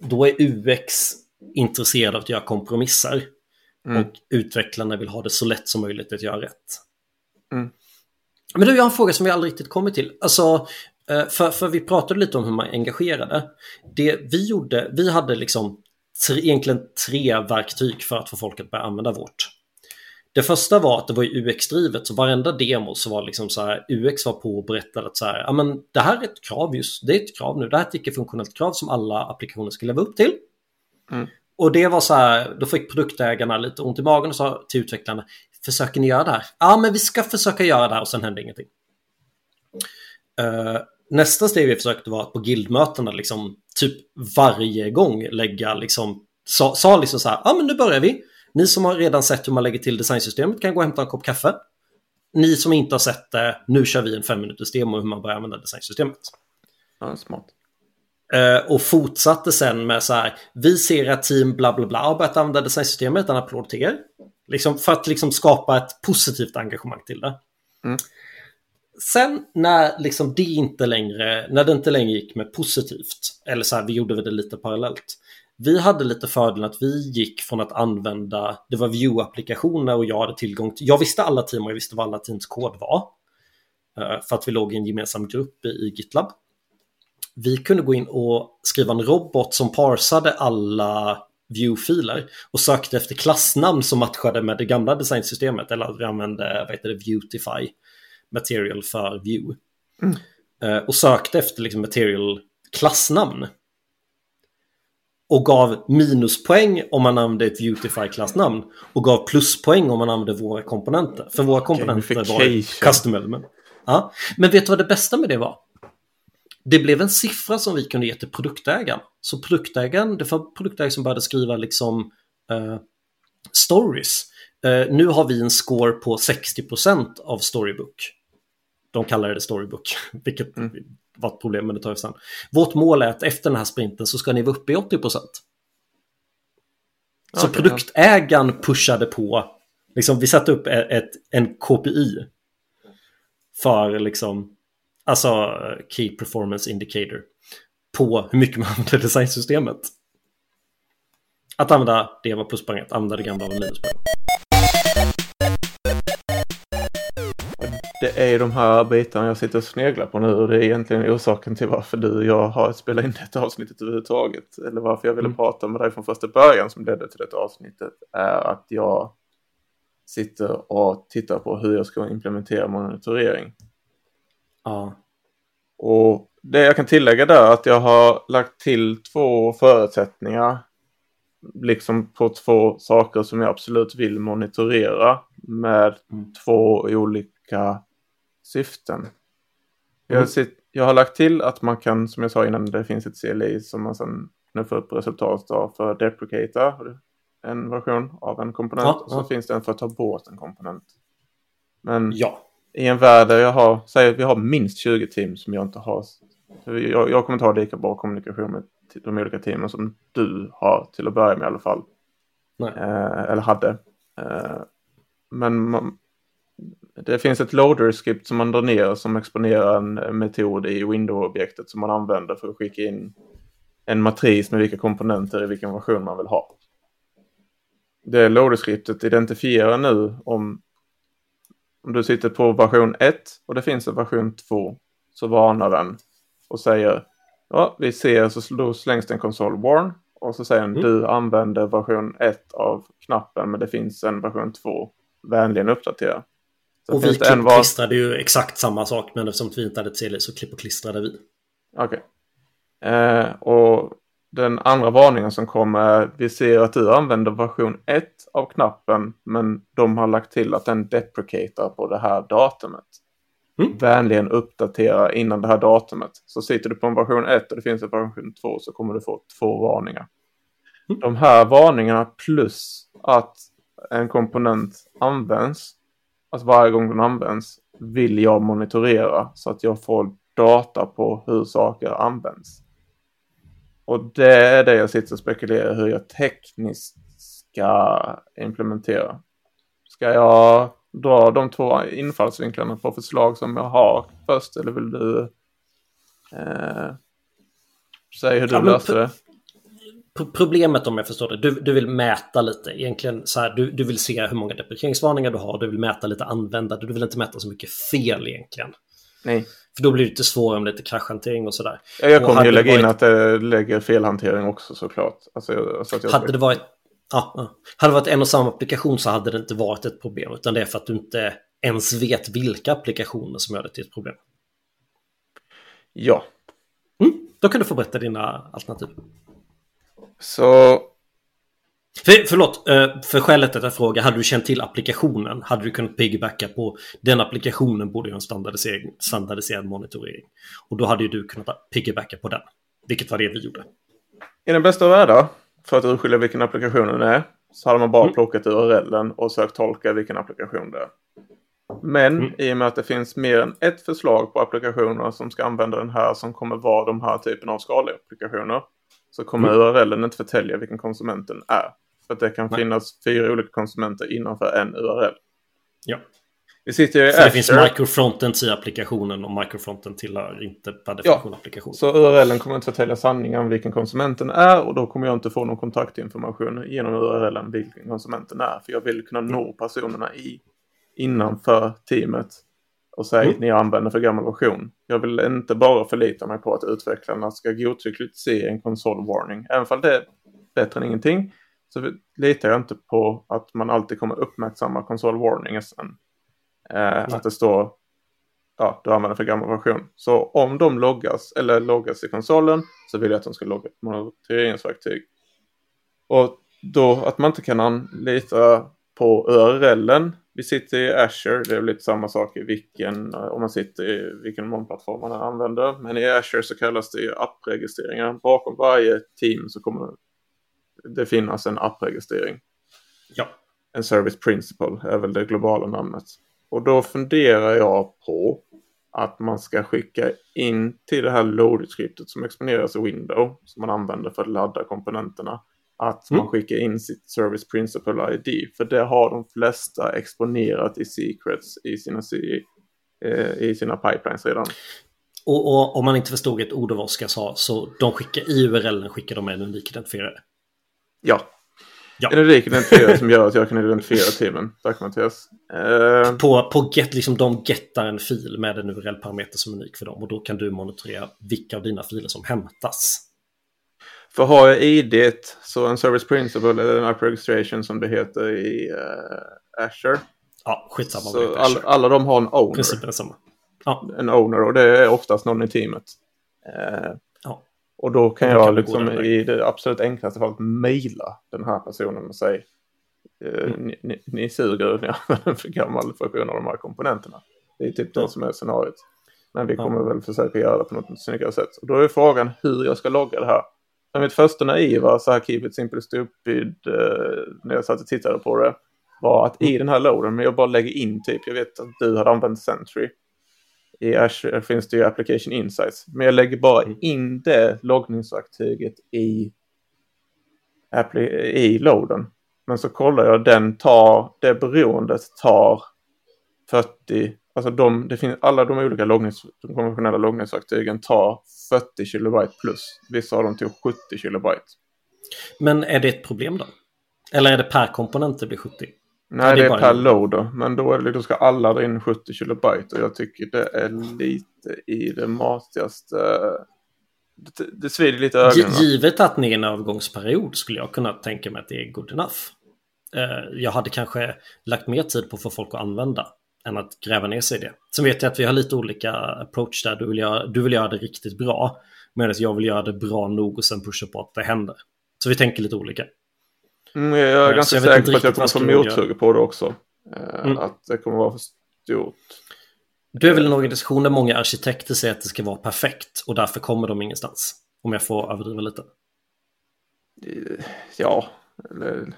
då är UX intresserad av att göra kompromisser. Mm. Och utvecklarna vill ha det så lätt som möjligt att göra rätt. Mm. Men du, jag har en fråga som vi aldrig riktigt kommit till. Alltså, eh, för, för vi pratade lite om hur man engagerade. Det vi gjorde, vi hade liksom tre, egentligen tre verktyg för att få folk att börja använda vårt. Det första var att det var UX-drivet, så varenda demo så var liksom så här, UX var på och berättade att så här, ja men det här är ett krav just, det är ett krav nu, det här är ett icke-funktionellt krav som alla applikationer ska leva upp till. Mm. Och det var så här, då fick produktägarna lite ont i magen och sa till utvecklarna, försöker ni göra det här? Ja, men vi ska försöka göra det här och sen hände ingenting. Uh, nästa steg vi försökte var att på guildmötena liksom typ varje gång lägga liksom sa, sa liksom så här, ja men nu börjar vi. Ni som har redan sett hur man lägger till designsystemet kan gå och hämta en kopp kaffe. Ni som inte har sett det, nu kör vi en fem minuters demo hur man börjar använda designsystemet. Ja, smart. Uh, och fortsatte sen med så här, vi ser att team bla bla bla har börjat använda designsystemet, en applåd till er. Liksom för att liksom skapa ett positivt engagemang till det. Mm. Sen när liksom det inte längre, när det inte längre gick med positivt, eller så här, vi gjorde det lite parallellt. Vi hade lite fördelen att vi gick från att använda, det var view-applikationer och jag hade tillgång till, jag visste alla team och jag visste vad alla teams kod var. Eh, för att vi låg i en gemensam grupp i GitLab. Vi kunde gå in och skriva en robot som parsade alla view-filer och sökte efter klassnamn som matchade med det gamla designsystemet eller vi använde vad heter det, Viewtify material för view. Mm. Uh, och sökte efter liksom, material klassnamn. Och gav minuspoäng om man använde ett Viewtify-klassnamn. Och gav pluspoäng om man använde våra komponenter. För våra komponenter var custom element. Ja. Men vet du vad det bästa med det var? Det blev en siffra som vi kunde ge till produktägaren. Så produktägaren, det var produktägare som började skriva liksom uh, stories. Uh, nu har vi en score på 60% av Storybook. De kallar det Storybook, (laughs) vilket mm. var ett problem, men det tar vi sen. Vårt mål är att efter den här sprinten så ska ni vara uppe i 80%. Så okay, produktägaren pushade på, liksom, vi satte upp ett, en KPI för liksom, alltså Key Performance Indicator på hur mycket man (laughs) använder designsystemet. Att använda det var pluspoäng, att använda det gamla var minuspoäng. Det är de här bitarna jag sitter och sneglar på nu och det är egentligen orsaken till varför du och jag har spelat in detta avsnittet överhuvudtaget. Eller varför jag ville mm. prata med dig från första början som ledde till detta avsnittet är att jag sitter och tittar på hur jag ska implementera monitorering. Ja. Och det jag kan tillägga där är att jag har lagt till två förutsättningar. Liksom på två saker som jag absolut vill monitorera med mm. två olika syften. Mm. Jag, sitt, jag, har lagt till att man kan, som jag sa innan, det finns ett CLI som man sen knuffar upp resultat av för att deprecata en version av en komponent. Ja, och så ja. finns det en för att ta bort en komponent. Men ja. i en värld där jag har, säg att vi har minst 20 team som jag inte har. Jag, jag kommer inte ha lika bra kommunikation med de olika teamen som du har till att börja med i alla fall. Eh, eller hade. Eh, men man, det finns ett loader-script som man drar ner som exponerar en metod i window-objektet som man använder för att skicka in en matris med vilka komponenter i vilken version man vill ha. Det loader-scriptet identifierar nu om, om du sitter på version 1 och det finns en version 2 så varnar den och säger ja, vi ser så då slängs det en konsol warn och så säger den mm. du använder version 1 av knappen men det finns en version 2 vänligen uppdatera. Så och vi klipp och klistrade ju exakt samma sak, men eftersom vi inte hade CLI så klipp och klistrade vi. Okej. Okay. Eh, och den andra varningen som kommer är, vi ser att du använder version 1 av knappen, men de har lagt till att den deprecatar på det här datumet. Mm. vänligen uppdatera innan det här datumet. Så sitter du på en version 1 och det finns en version 2 så kommer du få två varningar. Mm. De här varningarna plus att en komponent används, alltså varje gång den används, vill jag monitorera så att jag får data på hur saker används. Och det är det jag sitter och spekulerar hur jag tekniskt ska implementera. Ska jag dra de två infallsvinklarna på förslag som jag har först eller vill du eh, säga hur du Ja, löser det? Pro- Problemet om jag förstår det, du, du vill mäta lite egentligen så här, du, du vill se hur många depreceringsvarningar du har, du vill mäta lite användare, du vill inte mäta så mycket fel egentligen. Nej, För då blir det lite svårare med lite krashantering och sådär. Ja, jag kommer ju lägga in varit- att det lägger felhantering också såklart. Alltså, så att jag Hade det varit ja, ja. hade det varit en och samma applikation så hade det inte varit ett problem, utan det är för att du inte ens vet vilka applikationer som gör det till ett problem. Ja, Mm, då kan du få berätta dina alternativ. Så För, förlåt, eh, för skälet till att jag frågar, hade du känt till applikationen, hade du kunnat piggybacka på den applikationen borde ju ha en standardisering, standardiserad monitorering. Och då hade ju du kunnat piggybacka på den, vilket var det vi gjorde. i den bästa av världar, för att urskilja vilken applikation det är, så hade man bara Mm. plockat URLen och sökt tolka vilken applikation det är. Men Mm. i och med att det finns mer än ett förslag på applikationer som ska använda den här som kommer vara de här typen av skaliga applikationer så kommer Mm. URLen inte förtälja vilken konsumenten är. För att det kan Nej. finnas fyra olika konsumenter innanför en URL. Ja. Vi sitter ju i För det finns Azure. microfronten till applikationen och microfronten tillhör inte per definition applikation. Så URLen kommer inte förtälja sanningen om vilken konsumenten är och då kommer jag inte få någon kontaktinformation genom URLen vilken konsumenten är. För jag vill kunna nå personerna i innanför teamet och säga Mm. att ni använder för gammal version. Jag vill inte bara förlita mig på att utvecklarna ska godtyckligt se en console warning. Även om det är bättre än ingenting så litar jag inte på att man alltid kommer uppmärksamma console warningen sen. Eh, att det står ja, du använder för gammal version. Så om de loggas eller loggas i konsolen så vill jag att de ska logga ett monitoreringsverktyg. Och då att man inte kan anlita på URLen. Vi sitter i Azure, det är väl lite samma sak i vilken, om man sitter i vilken molnplattform man använder. Men i Azure så kallas det ju appregistreringar. Bakom varje team så kommer det finnas en appregistrering. Ja. En service principle är väl det globala namnet. Och då funderar jag på att man ska skicka in till det här load-skriptet som exponeras i Windows som man använder för att ladda komponenterna. Att man Mm. skickar in sitt Service Principle ID. För det har de flesta exponerat i secrets i sina, eh, i sina pipelines redan. Och, och om man inte förstod ett ord av vad Oskar sa, så de skickar i URLen skickar de en unik identifierare. Ja. Ja. En unik identifierare som gör att jag kan identifiera teamen. Tack Mattias. Eh, På, på get, liksom de gettar en fil med en URL-parameter som är unik för dem och då kan du monitorera vilka av dina filer som hämtas. För har jag ID så en Service Principle eller en App Registration som det heter i eh, Azure. Ja, skitsamma. Så all, alla de har en owner. Principen är samma. Ja, En owner och det är oftast någon i teamet. Eh, Ja. Och då kan Då kan jag gå liksom i det absolut enklaste fallet mejla den här personen och säga eh, Mm. ni, ni, suger, ni (laughs) använder för gammal version av de här komponenterna. Det är typ Ja. det som är scenariot. Men vi kommer väl försöka göra det på något snyggare sätt. Och då är frågan hur jag ska logga det här. Men mitt första naiva, så här keep it simple stupid, eh, när jag satt och tittade på det, var att Mm. i den här loaden, men jag bara lägger in typ, jag vet att du hade använt Sentry. I Azure finns det ju Application Insights. Men jag lägger bara Mm. in det loggningsverktyget i, i loaden. Men så kollar jag, den tar, det beroendet tar 40, alltså de, det finns, alla de olika loggnings, de konventionella loggningsverktygen tar 40 kilobyte plus. Vissa av dem tog 70 kilobyte. Men är det ett problem då? Eller är det per komponent det blir 70? Nej, Ja, det det är är bara per loader. Men då, är det, då ska alla dra in 70 kilobyte och jag tycker det är lite i det matigaste. Det, det svider lite i ögonen. Givet att ni är en övergångsperiod skulle jag kunna tänka mig att det är good enough. Eh, Jag hade kanske lagt mer tid på att få folk att använda än att gräva ner sig i det. Sen vet jag att vi har lite olika approach där. Du vill göra, du vill göra det riktigt bra medan jag vill göra det bra nog och sen pusha på att det händer. Så vi tänker lite olika. Mm, jag är så ganska jag säker på att jag kommer få mothugg på det också. Eh, Mm. Att det kommer vara för stort. Du är väl en organisation där många arkitekter säger att det ska vara perfekt och därför kommer de ingenstans. Om jag får överdriva lite. Ja, eller,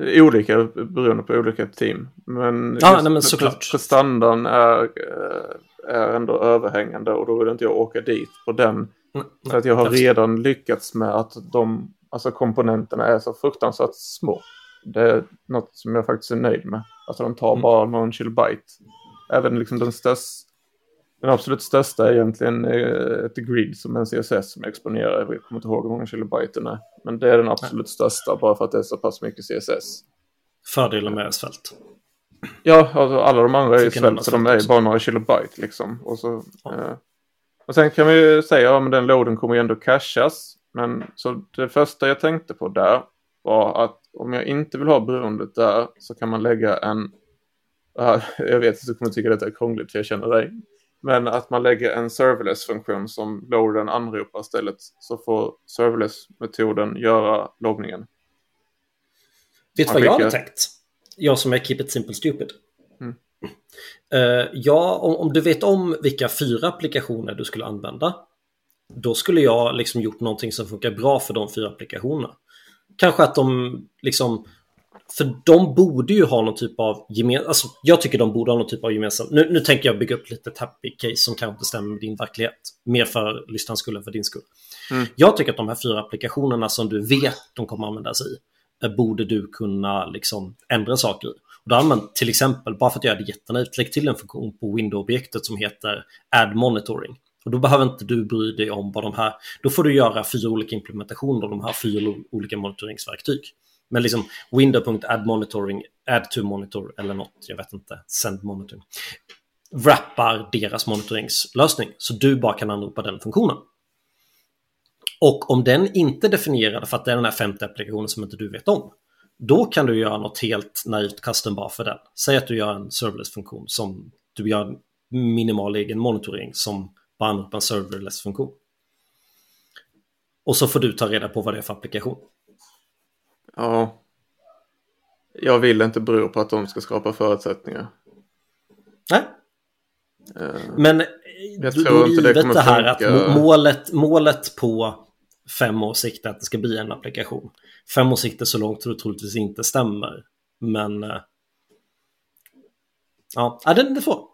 olika beroende på olika team. Men, ja, nej, men såklart. prestandan är, eh, är ändå överhängande och då vill inte jag åka dit på den. Nej, för att jag har redan lyckats med att de alltså komponenterna är så fruktansvärt små. Det är något som jag faktiskt är nöjd med. Alltså de tar mm. bara någon kilobyte. Även liksom den största, den absolut största är egentligen eh, ett grid som en CSS som exponerar. Jag kommer inte ihåg hur många kilobyte den är. Men det är den absolut största bara för att det är så pass mycket CSS. Fördelen med svält. Ja, alltså alla de andra är svält så de är bara några kilobyte liksom. Och, så, ja. eh, och sen kan vi ju säga att ja, den loaden kommer ju ändå cachas. Men så det första jag tänkte på där var att om jag inte vill ha beroendet där så kan man lägga en, (laughs) jag vet att du kommer tycka detta är krångligt för jag känner dig, men att man lägger en serverless-funktion som loaden anropar istället så får serverless-metoden göra loggningen. Vet du vad jag hade tänkt? Jag som är keep it simple stupid. Mm. Uh, ja, om, om, du vet om vilka fyra applikationer du skulle använda då skulle jag liksom gjort någonting som funkar bra för de fyra applikationerna. Kanske att de liksom för de borde ju ha någon typ av gemensam, alltså jag tycker de borde ha någon typ av gemensam, nu, nu tänker jag bygga upp lite happy case som kanske inte stämmer med din verklighet. Mer för lyssnarens skull än för din skull. Mm. Jag tycker att de här fyra applikationerna som du vet de kommer användas i, eh, borde du kunna liksom ändra saker i. Och då man till exempel, bara för att göra det jättenöjt, lägg till en funktion på window-objektet som heter add monitoring. Och då behöver inte du bry dig om vad de här, då får du göra fyra olika implementationer av de här fyra olika monitoreringsverktyg. Men liksom window.add monitoring, add to monitor eller något, jag vet inte, send monitoring. Wrappar deras monitoringslösning så du bara kan anropa den funktionen. Och om den inte är definierad för att det är den här femte applikationen som inte du vet om, då kan du göra något helt naivt custom bara för den. Säg att du gör en serverless-funktion som du gör minimal egen monitoring som bara anropar en serverless-funktion. Och så får du ta reda på vad det är för applikation. Ja. Jag vill inte bero på att de ska skapa förutsättningar. Nej. Uh, Men jag då, tror inte det kommer det här funka. att målet, målet på fem års sikt är att det ska bli en applikation. Fem års sikt är så långt tror det troligtvis inte stämmer. Men uh, ja, det, det får.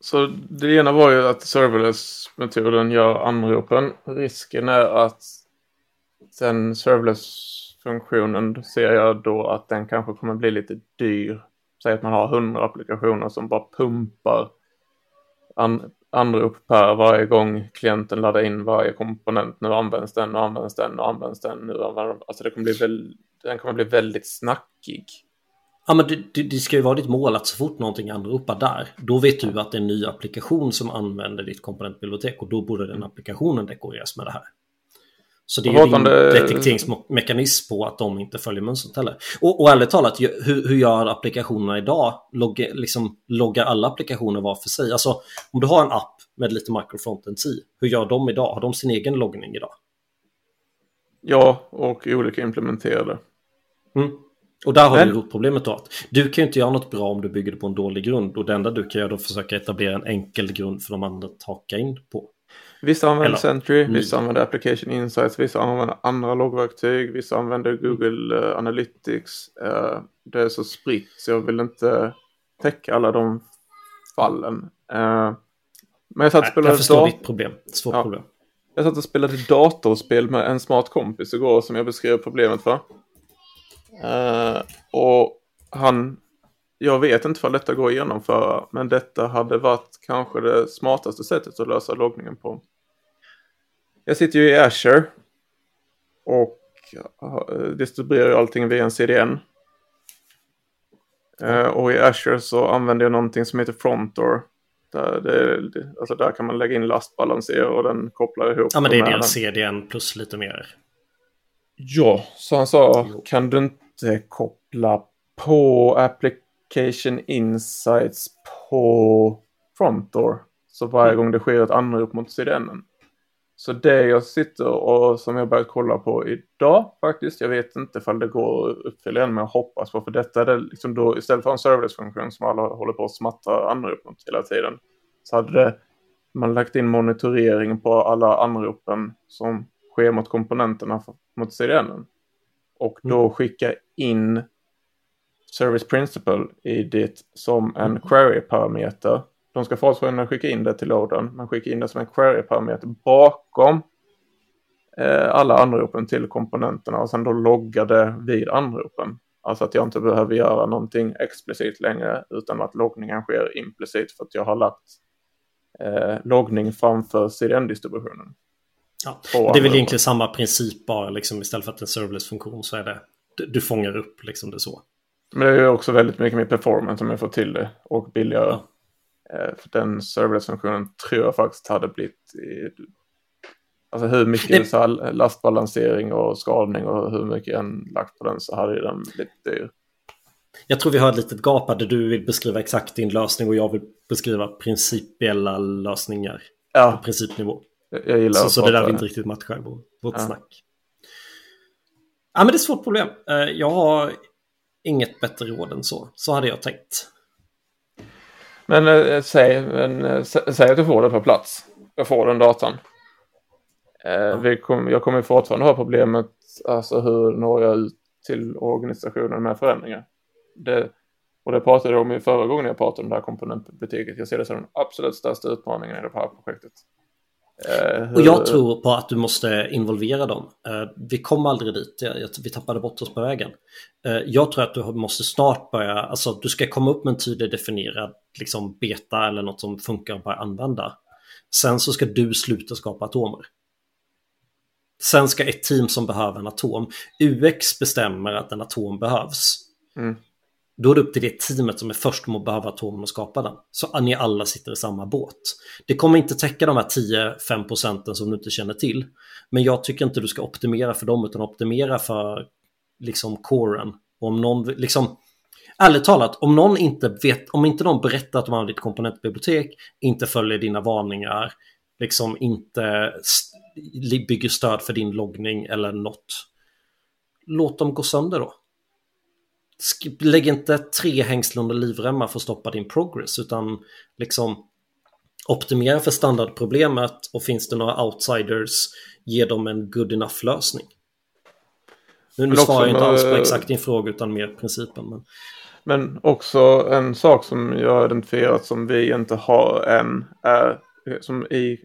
Så det ena var ju att serverless-metoden gör anropen. Risken är att den funktionen ser jag då att den kanske kommer bli lite dyr. Säg att man har hundra applikationer som bara pumpar an anrop per varje gång klienten laddar in varje komponent. Nu används den nu används den nu används den. Nu används, alltså det kommer bli väl, den kommer bli väldigt snackig. Ja, men det, det, ska ju vara ditt mål att så fort någonting anropar där, då vet du att det är en ny applikation som använder ditt komponentbibliotek och då borde den applikationen dekoreras med det här. Så det är ju en detekteringsmekanism på att de inte följer mönstret heller. Och, och ärligt talat, hur, hur gör applikationerna idag? Logga, liksom, loggar alla applikationer var för sig? Alltså, om du har en app med lite microfrontends i, hur gör de idag? Har de sin egen loggning idag? Ja, och olika implementerade. Mm. Och där har Men... du problemet då att du kan ju inte göra något bra om du bygger det på en dålig grund och det enda du kan göra är att försöka etablera en enkel grund för de andra att haka in på. Vissa använder Eller, Sentry, vissa använder Application Insights, vissa använder andra loggverktyg, vissa använder Google uh, Analytics. Uh, det är så spritt så jag vill inte täcka alla de fallen. Uh, men jag satt och spelade... Jag förstår ditt problem. Svårt ja. problem. Jag satt och spelade datorspel med en smart kompis igår som jag beskrev problemet för. Och han, jag vet inte vad detta går att genomföra, men detta hade varit kanske det smartaste sättet att lösa loggningen på. Jag sitter ju i Azure och uh, distribuerar allting via en CDN. Uh, och i Azure så använder jag någonting som heter Frontdoor. Där, det, alltså där kan man lägga in lastbalanser och den kopplar ihop. Ja men det är deras CDN plus lite mer. Ja, så han sa jo. kan du inte koppla på Application Insights på Frontdoor. Så varje mm. gång det sker ett anrop mot CDN. Så det jag sitter och som jag börjat kolla på idag faktiskt, jag vet inte ifall det går att uppfylla än, men jag hoppas på, för detta är liksom då istället för en serverless-funktion som alla håller på att smatta anrop mot hela tiden, så hade det, man lagt in monitorering på alla anropen som sker mot komponenterna mot CDN. Och då mm. skicka in Service Principle i det som en query-parameter de ska fortfarande skicka in det till loaden, men skicka in det som en query-parameter bakom eh, alla anropen till komponenterna och sen då logga det vid anropen. Alltså att jag inte behöver göra någonting explicit längre utan att loggningen sker implicit för att jag har lagt eh, loggning framför CDN-distributionen. Ja, det är väl egentligen samma princip bara liksom istället för att en serverless-funktion så är det du fångar upp liksom det så. Men det är också väldigt mycket mer performance om jag får till det och billigare. Ja. Eh, för den serverless-funktionen tror jag faktiskt hade blivit Alltså hur mycket det... lastbalansering och skalning och hur mycket en lagt på den så hade den blivit dyr. Jag tror vi har ett litet gap där du vill beskriva exakt din lösning och jag vill beskriva principiella lösningar ja. på principnivå. Jag gillar så, så det där vi inte riktigt matchar vårt ja. snack. Ja men det är ett svårt problem. Eh, jag har inget bättre råd än så. Så hade jag tänkt. Men eh, säg, men, eh, säg att du får det på plats. Jag får den datan. Eh, vi kom, jag kommer fortfarande ha problemet, alltså hur når jag ut till organisationen med förändringar. Det, och det pratade jag om i förra gången jag pratade om det här komponentbiblioteket. Jag ser det som den absolut största utmaningen i det här projektet. Eh, och jag tror på att du måste involvera dem. Eh, vi kom aldrig dit, vi tappade bort oss på vägen. Eh, jag tror att du måste snart börja, alltså du ska komma upp med en tydligt definierad liksom beta eller något som funkar att börja använda. Sen så ska du sluta skapa atomer. Sen ska ett team som behöver en atom, UX bestämmer att en atom behövs. Mm. Då är det upp till det teamet som är först med att behöva atomen och skapa den. Så att ni alla sitter i samma båt. Det kommer inte täcka de här 10-5 procenten som du inte känner till. Men jag tycker inte du ska optimera för dem utan optimera för liksom coren. Och om någon, liksom, ärligt talat, om någon inte vet, om inte någon berättar att de har ditt komponentbibliotek, inte följer dina varningar, liksom inte bygger stöd för din loggning eller något. Låt dem gå sönder då lägg inte tre hängslande livremmar för att stoppa din progress utan liksom optimera för standardproblemet och finns det några outsiders ge dem en good enough lösning. Nu, nu svarar jag inte alls på exakt din fråga utan mer principen. Men... men också en sak som jag har identifierat som vi inte har än är som i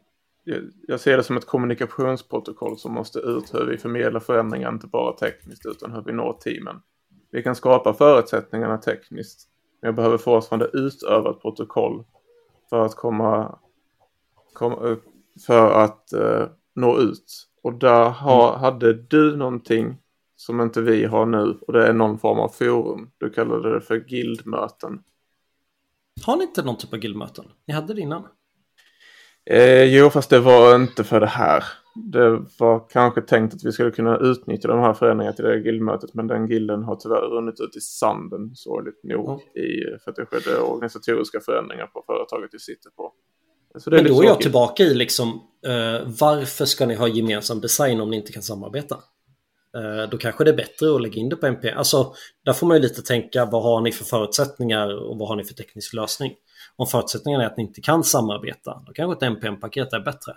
jag ser det som ett kommunikationsprotokoll som måste ut hur vi förmedlar förändringar, inte bara tekniskt utan hur vi når teamen. Vi kan skapa förutsättningarna tekniskt. Men jag behöver fortfarande utöva ett protokoll för att komma, komma för att uh, nå ut. Och där ha, mm. hade du någonting som inte vi har nu och det är någon form av forum. Du kallade det för guildmöten. Har ni inte någon typ av guildmöten? Ni hade det innan? Eh, jo, fast det var inte för det här det var kanske tänkt att vi skulle kunna utnyttja de här förändringarna till det guildmötet men den gilden har tyvärr runnit ut i sanden sorgligt nog mm. i, för att det skedde organisatoriska förändringar på företaget vi sitter på. men då är jag tillbaka i liksom uh, varför ska ni ha gemensam design om ni inte kan samarbeta? Uh, då kanske det är bättre att lägga in det på MP. Alltså, där får man ju lite tänka vad har ni för förutsättningar och vad har ni för teknisk lösning? Om förutsättningarna är att ni inte kan samarbeta, då kanske ett NPM-paket är bättre.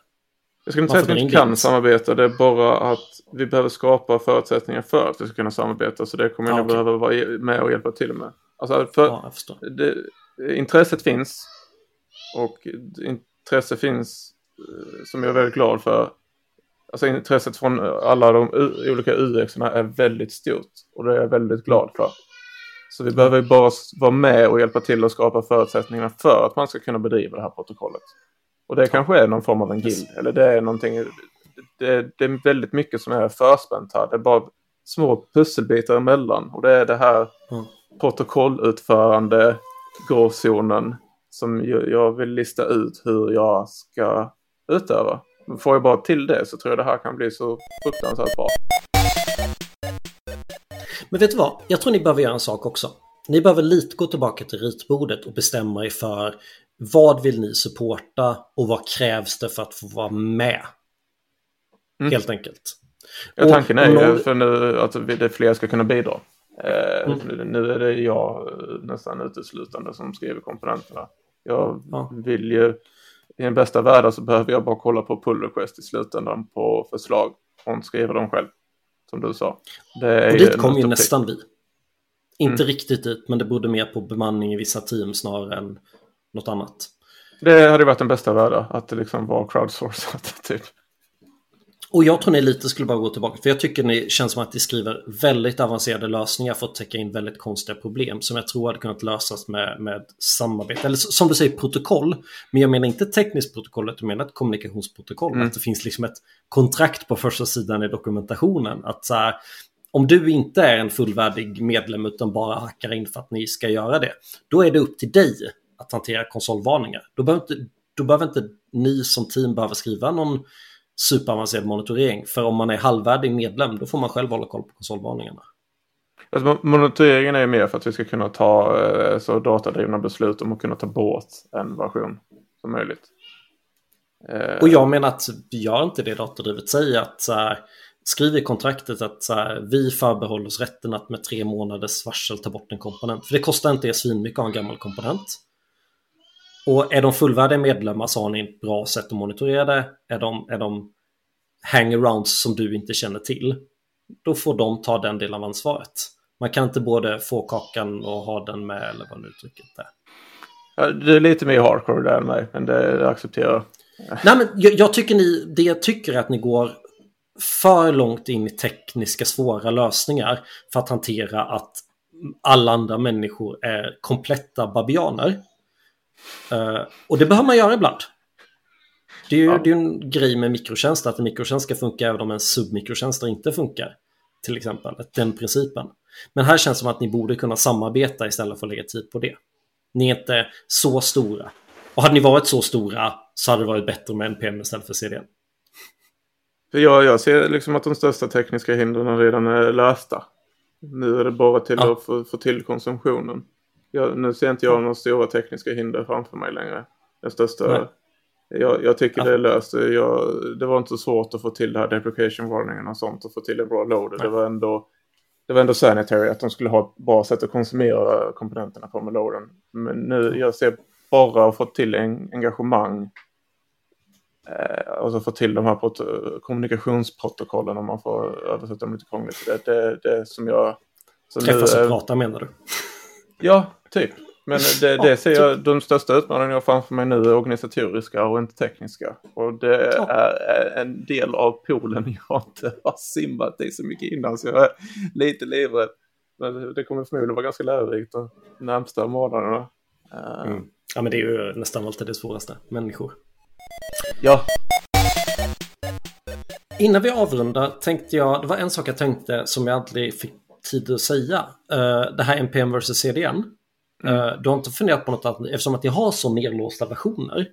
Jag skulle inte säga att vi inte kan samarbeta. Det är bara att vi behöver skapa förutsättningar för att vi ska kunna samarbeta. Så det kommer jag okay. behöva vara med och hjälpa till med. Alltså för ja, det, intresset finns. Och intresse finns eh, som jag är väldigt glad för. Alltså intresset från alla de olika UX är väldigt stort. Och det är jag väldigt glad för. Så vi behöver bara vara med och hjälpa till att skapa förutsättningar för att man ska kunna bedriva det här protokollet. Och det kanske är någon form av en guild. Eller det är någonting. Det, det, är väldigt mycket som är förspänt här. Det är bara små pusselbitar emellan. Och det är det här mm. protokollutförande gråzonen som jag vill lista ut hur jag ska utöva. Får jag bara till det så tror jag det här kan bli så fruktansvärt bra. Men vet du vad? Jag tror ni behöver göra en sak också. Ni behöver lite gå tillbaka till ritbordet och bestämma er för vad vill ni supporta och vad krävs det för att få vara med? Mm. Helt enkelt. Ja, tanken är ju för nu att det fler ska kunna bidra. Eh, Mm. nu- Nu är det jag eh, nästan uteslutande som skriver komponenterna. Jag Ja. vill ju, i den bästa världen så behöver jag bara kolla på pull request i slutändan på förslag och inte skriva dem själv. Som du sa. Det är Och ju dit kom ju nästan vi. Inte Mm. riktigt dit, men det berodde mer på bemanning i vissa team snarare än något annat. Det hade varit den bästa världen, att det liksom var crowdsourcat (laughs) typ. Och jag tror ni lite skulle bara gå tillbaka, för jag tycker ni känns som att ni skriver väldigt avancerade lösningar för att täcka in väldigt konstiga problem som jag tror hade kunnat lösas med, med samarbete. Eller som du säger, protokoll. Men jag menar inte tekniskt protokoll, jag menar ett kommunikationsprotokoll. Mm. Att det finns liksom ett kontrakt på första sidan i dokumentationen. Att så här, om du inte är en fullvärdig medlem utan bara hackar in för att ni ska göra det, då är det upp till dig att hantera konsolvarningar. Då behöver inte, då behöver inte ni som team behöva skriva någon superavancerad monitorering. För om man är halvvärdig medlem, då får man själv hålla koll på konsolvarningarna. Alltså, mo- monitoreringen är ju mer för att vi ska kunna ta eh, så datadrivna beslut om att kunna ta bort en version som möjligt. Eh, Och jag menar att gör inte det datadrivet, säg att så här, skriv i kontraktet att så här, vi förbehåller oss rätten att med tre månaders varsel ta bort en komponent. För det kostar inte er svinmycket att ha en gammal komponent. Och är de fullvärdiga medlemmar så har ni ett bra sätt att monitorera det. Är de, är de hangarounds som du inte känner till, då får de ta den delen av ansvaret. Man kan inte både få kakan och ha den med, eller vad nu uttrycket är. ja, det är lite mer hardcore där än mig, men det, det accepterar jag. Nej, men jag, jag tycker ni, det jag tycker är att ni går för långt in i tekniska svåra lösningar för att hantera att alla andra människor är kompletta babianer. Eh, och det behöver man göra ibland. Det är ju Ja. det är en grej med mikrotjänster, att en mikrotjänst ska funka även om en submikrotjänster inte funkar. Till exempel, den principen. Men här känns det som att ni borde kunna samarbeta istället för att lägga tid på det. Ni är inte så stora. Och hade ni varit så stora så hade det varit bättre med NPM istället för CDN. För jag, jag ser liksom att de största tekniska hindren redan är lösta. Nu är det bara till Ja. att få, få till konsumtionen. Jag, nu ser inte jag några stora tekniska hinder framför mig längre. Den största... Jag, jag tycker Ja. det är löst. Jag, det var inte så svårt att få till det här deprecation warningen och sånt och få till en bra loader. Nej. Det var ändå... Det var ändå sanitary att de skulle ha ett bra sätt att konsumera komponenterna på med loadern. Men nu, jag ser bara att få till en engagemang och så få till de här prot- kommunikationsprotokollen om man får översätta dem lite krångligt. Det, det, det som jag... Så Träffas och eh, prata menar du? Ja, typ. Men det, Ja, det ser typ. jag, de största utmaningarna jag har framför mig nu är organisatoriska och inte tekniska. Och det Ja. är är en del av poolen (laughs) jag inte har simmat i så mycket innan så jag är lite livrädd. Men det kommer förmodligen vara ganska lärorikt de närmsta månaderna. Eh, Mm. Ja, men det är ju nästan alltid det svåraste. Människor. Ja, Innan vi avrundar tänkte jag, det var en sak jag tänkte som jag aldrig fick tid att säga. Eh, det här NPM vs CDN. Eh, du har inte funderat på något annat, eftersom att ni har så nerlåsta versioner.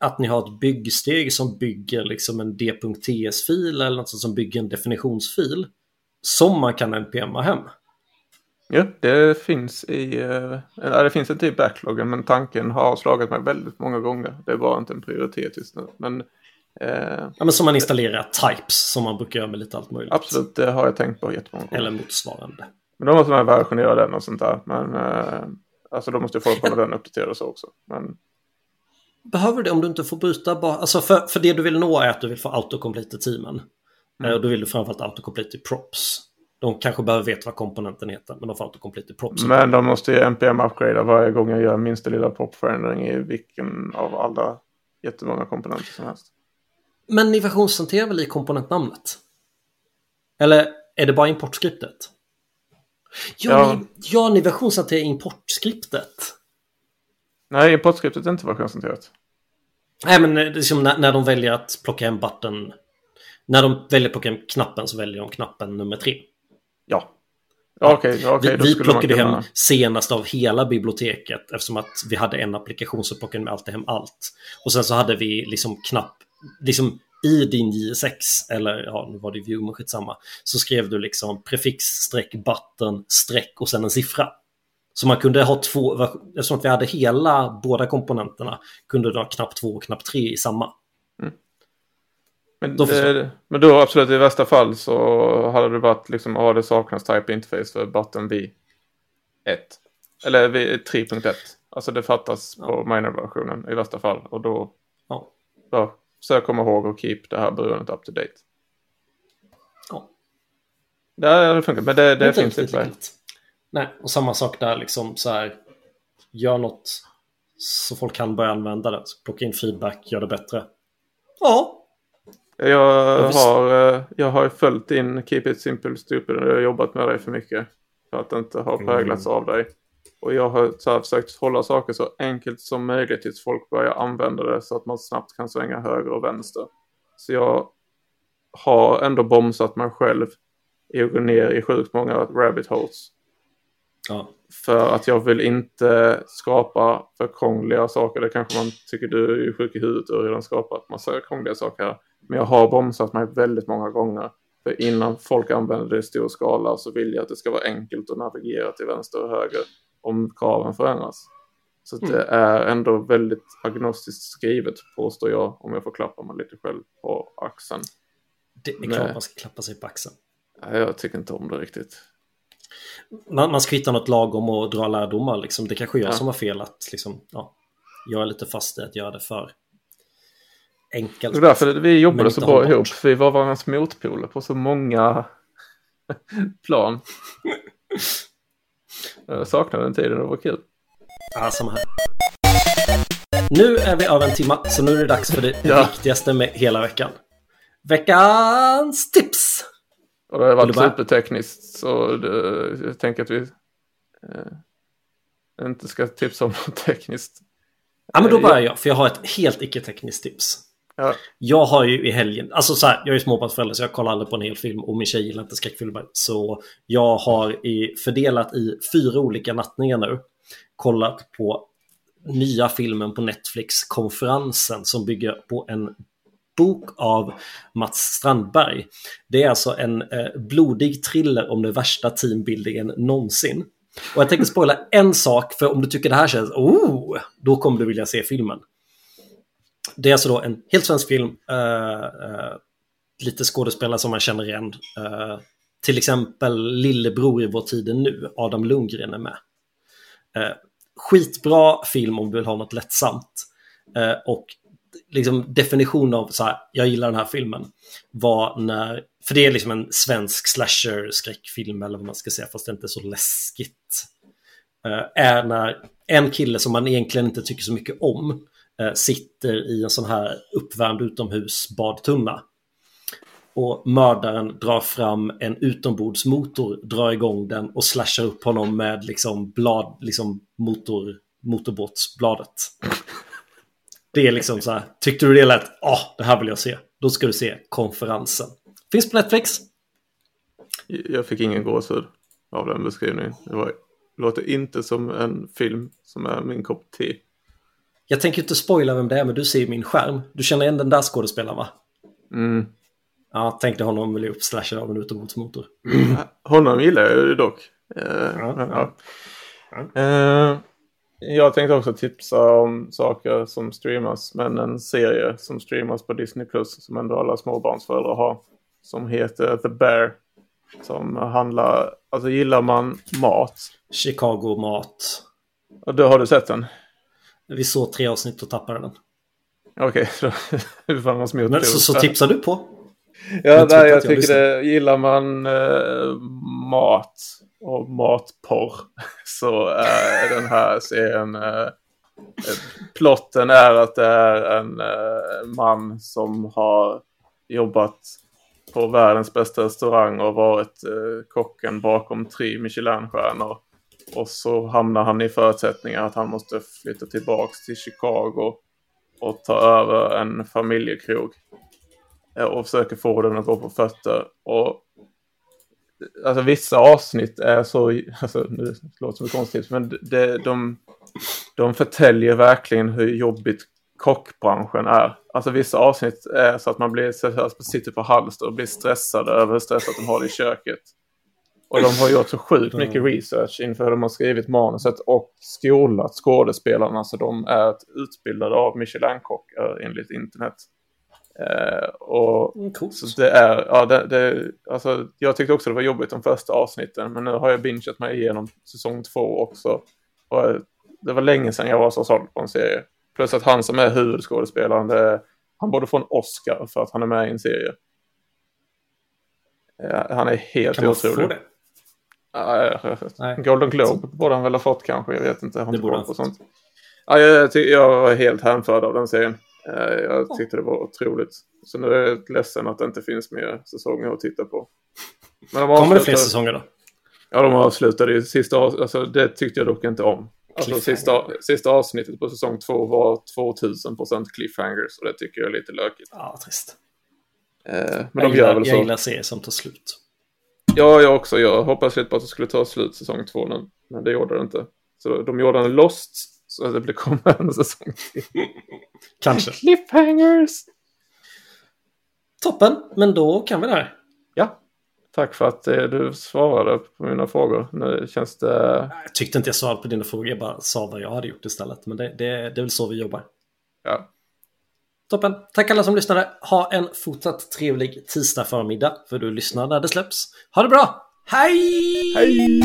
Att ni har ett byggsteg som bygger liksom en d.ts-fil eller något som bygger en definitionsfil. Som man kan NPMa hem. Ja, det finns i... Ja, det finns inte i backloggen men tanken har slagit mig väldigt många gånger. Det är bara inte en prioritet just nu. Men eh, Ja, men som man installerar types som man brukar göra med lite allt möjligt. absolut, det har jag tänkt på jättemånga gånger. Eller motsvarande. Men då måste man versionera den och sånt där. Men eh, alltså då måste folk hålla den uppdaterad och så också. Men Behöver det om du inte får byta bara, alltså för, för det du vill nå är att du vill få autocomplete i teamen. Mm. Eh, Och då vill du framförallt autocomplete i props. De kanske behöver veta vad komponenten heter, men de får autocomplete i props. Men de måste ju NPM upgrada varje gång jag gör minsta lilla popförändring i vilken av alla jättemånga komponenter som helst. Men ni versionshanterar väl i komponentnamnet? Eller är det bara importskriptet? Ja, Ja. Ni, ja ni versionshanterar importskriptet. Nej, importskriptet är inte versionsenterat. Nej, men liksom när, när de väljer att plocka hem button. När de väljer att plocka hem knappen så väljer de knappen nummer tre. Ja. Okej, ja, okej, vi vi plockade kunna... hem senast av hela biblioteket eftersom att vi hade en applikation så plockade alltid hem allt. Och sen så hade vi liksom knapp, liksom i din JSX, eller ja, nu var det view, men skitsamma, så skrev du liksom prefix, streck, button, streck och sen en siffra. Så man kunde ha två, eftersom att vi hade hela båda komponenterna, kunde du ha knapp två och knapp tre i samma. Men, Då eh, men då absolut i värsta fall så hade det varit liksom, ja det saknas type interface för button V1. Eller V 3.1. Alltså det fattas på minor-versionen i värsta fall. Och då Ja. bör försök komma ihåg och keep det här beroendet up to date. Ja. Det hade funkat, men det, det Inte finns riktigt inte. Nej, och samma sak där liksom så här. Gör något så folk kan börja använda det. Så plocka in feedback, gör det bättre. Ja, Jag har, eh, jag har följt in Keep It Simple Stupid och jag har jobbat med dig för mycket. För att inte har Mm. präglats av dig. Och jag har så här försökt hålla saker så enkelt som möjligt tills folk börjar använda det så att man snabbt kan svänga höger och vänster. Så jag har ändå bomsat mig själv i att gå ner i sjukt många rabbit holes. ja. För att jag vill inte skapa för krångliga saker. Det kanske man tycker du är ju sjuk i huvudet och redan skapat massa krångliga saker här. Men jag har bromsat mig väldigt många gånger. För innan folk använder det i stor skala så vill jag att det ska vara enkelt att navigera till vänster och höger om kraven förändras. Så att det är ändå väldigt agnostiskt skrivet påstår jag om jag får klappa mig lite själv på axeln. Det är klart man ska klappa sig på axeln. Nej, Jag tycker inte om det riktigt. Man, man ska hitta något lagom och dra lärdomar. Liksom. Det kanske är jag Ja. som har fel att liksom, ja, jag är lite fast i att göra det för enkelt. Det är därför vi jobbade så bra ihop. För vi var varandras motpoler på så många (laughs) plan. Jag saknade den tiden, det var kul. Ja, samma här. Nu är vi över en timma, så nu är det dags för det Ja. viktigaste med hela veckan. Veckans tips! Och det har varit supertekniskt så det, jag tänker att vi eh, inte ska tipsa om något tekniskt. Ja, men då Eh, börjar jag, för jag har ett helt icke-tekniskt tips. Ja, Jag har ju i helgen, alltså så här, jag är småbarnsförälder så jag kollar aldrig på en hel film och min tjej gillar inte skräckfilmer. Så jag har i, fördelat i fyra olika nattningar nu kollat på nya filmen på Netflix, Konferensen, som bygger på en bok av Mats Strandberg. Det är alltså en eh, blodig thriller om den värsta teambuildingen någonsin. Och jag tänker spoila en sak, för om du tycker det här känns, oh, då kommer du vilja se filmen. Det är alltså då en helt svensk film. Eh, eh, lite skådespelare som man känner igen. Eh, till exempel Lillebror i vår tid nu, Adam Lundgren är med. Skitbra film om du vill ha något lättsamt. Och liksom definition av så här, jag gillar den här filmen, var när, för det är liksom en svensk slasher-skräckfilm eller vad man ska säga, fast det inte är så läskigt. Är när en kille som man egentligen inte tycker så mycket om Eh, sitter i en sån här uppvärmd utomhusbadtunna. Och mördaren drar fram en utombordsmotor, drar igång den och slashar upp honom med liksom blad, liksom motor, motorbåtsbladet. Det är liksom så här, tyckte du det lät, ah, det här vill jag se. Då ska du se konferensen. Finns på Netflix. jag fick ingen gåshud av den beskrivningen. Det var, låter inte som en film som är min kopp te. Jag tänker inte spoila vem det är, men du ser ju min skärm. Du känner igen den där skådespelaren va? Mm. Ja, tänkte honom bli uppslashad av en utombordsmotor. (clears throat) Honom gillar jag ju dock. Eh, Ja, ja. Eh, jag tänkte också tipsa om saker som streamas, men en serie som streamas på Disney Plus som ändå alla småbarnsföräldrar har. Som heter The Bear. Som handlar, alltså gillar man mat. Chicago-mat. Och då har du sett den? Vi såg tre avsnitt och tappade den. Okej, (laughs) så du var någon Men så, så tipsar du på. Ja, nej, jag jag tycker lyssnar. det. Gillar man eh, mat och matporr (laughs) så är den här serien... Eh, eh, plotten är att det är en eh, man som har jobbat på världens bästa restaurang och varit eh, kocken bakom tre Michelinstjärnor. Och så hamnar han i förutsättningar att han måste flytta tillbaks till Chicago och ta över en familjekrog. Eh, och försöker få den att gå på fötter. Och alltså vissa avsnitt är så, (laughs) alltså nu låter det som konstigt, men det, de, de förtäljer verkligen hur jobbigt kockbranschen är. Alltså vissa avsnitt är så att man blir sitter på halster och blir stressad över hur stressat de har det i köket. Och de har gjort så sjukt mycket research inför hur de har skrivit manuset och skolat skådespelarna så de är utbildade av Michelin-kockar enligt internet. Eh, och Mm, så det är, ja det, det, alltså jag tyckte också det var jobbigt de första avsnitten, men nu har jag bingeat mig igenom säsong två också. Och eh, det var länge sedan jag var så såld på en serie. Plus att han som är huvudskådespelaren, det, han borde få en Oscar för att han är med i en serie. Ja, han är helt Kan man otrolig. få det? Ja, jag- jag- Nej. Golden Globe borde han väl ha fått kanske, jag vet inte. Jag har Det inte borde koll han på sånt. Ja, jag, jag var helt hänförd av den serien. Eh, Jag Ja. tyckte det var otroligt. Så nu är jag ledsen att det inte finns mer säsonger att titta på. Men de Kommer det fler säsonger då? Ja, de avslutade ju sista alltså det tyckte jag dock inte om. Alltså sista, sista avsnittet på säsong två var 2000% cliffhangers och det tycker jag är lite lökigt. Ja, trist. Eh, Men jag, de gillar, gör väl jag så. gillar serier som tar slut. Ja, jag också. Jag hoppas lite på att det skulle ta slut säsong två nu. Men det gjorde det inte. Så de gjorde en Lost. Så det blir komma en (laughs) säsong till. Kanske. Cliffhangers! Toppen, men då kan vi det här. Ja. Tack för att eh, du svarade på mina frågor. Nu känns det... Jag tyckte inte jag svarade på dina frågor, jag bara sa vad jag hade gjort istället. Men det, det, det är väl så vi jobbar. Ja. Toppen. Tack alla som lyssnade. Ha en fortsatt trevlig tisdag förmiddag. För du lyssnar när det släpps. Ha det bra! Hej! Hej!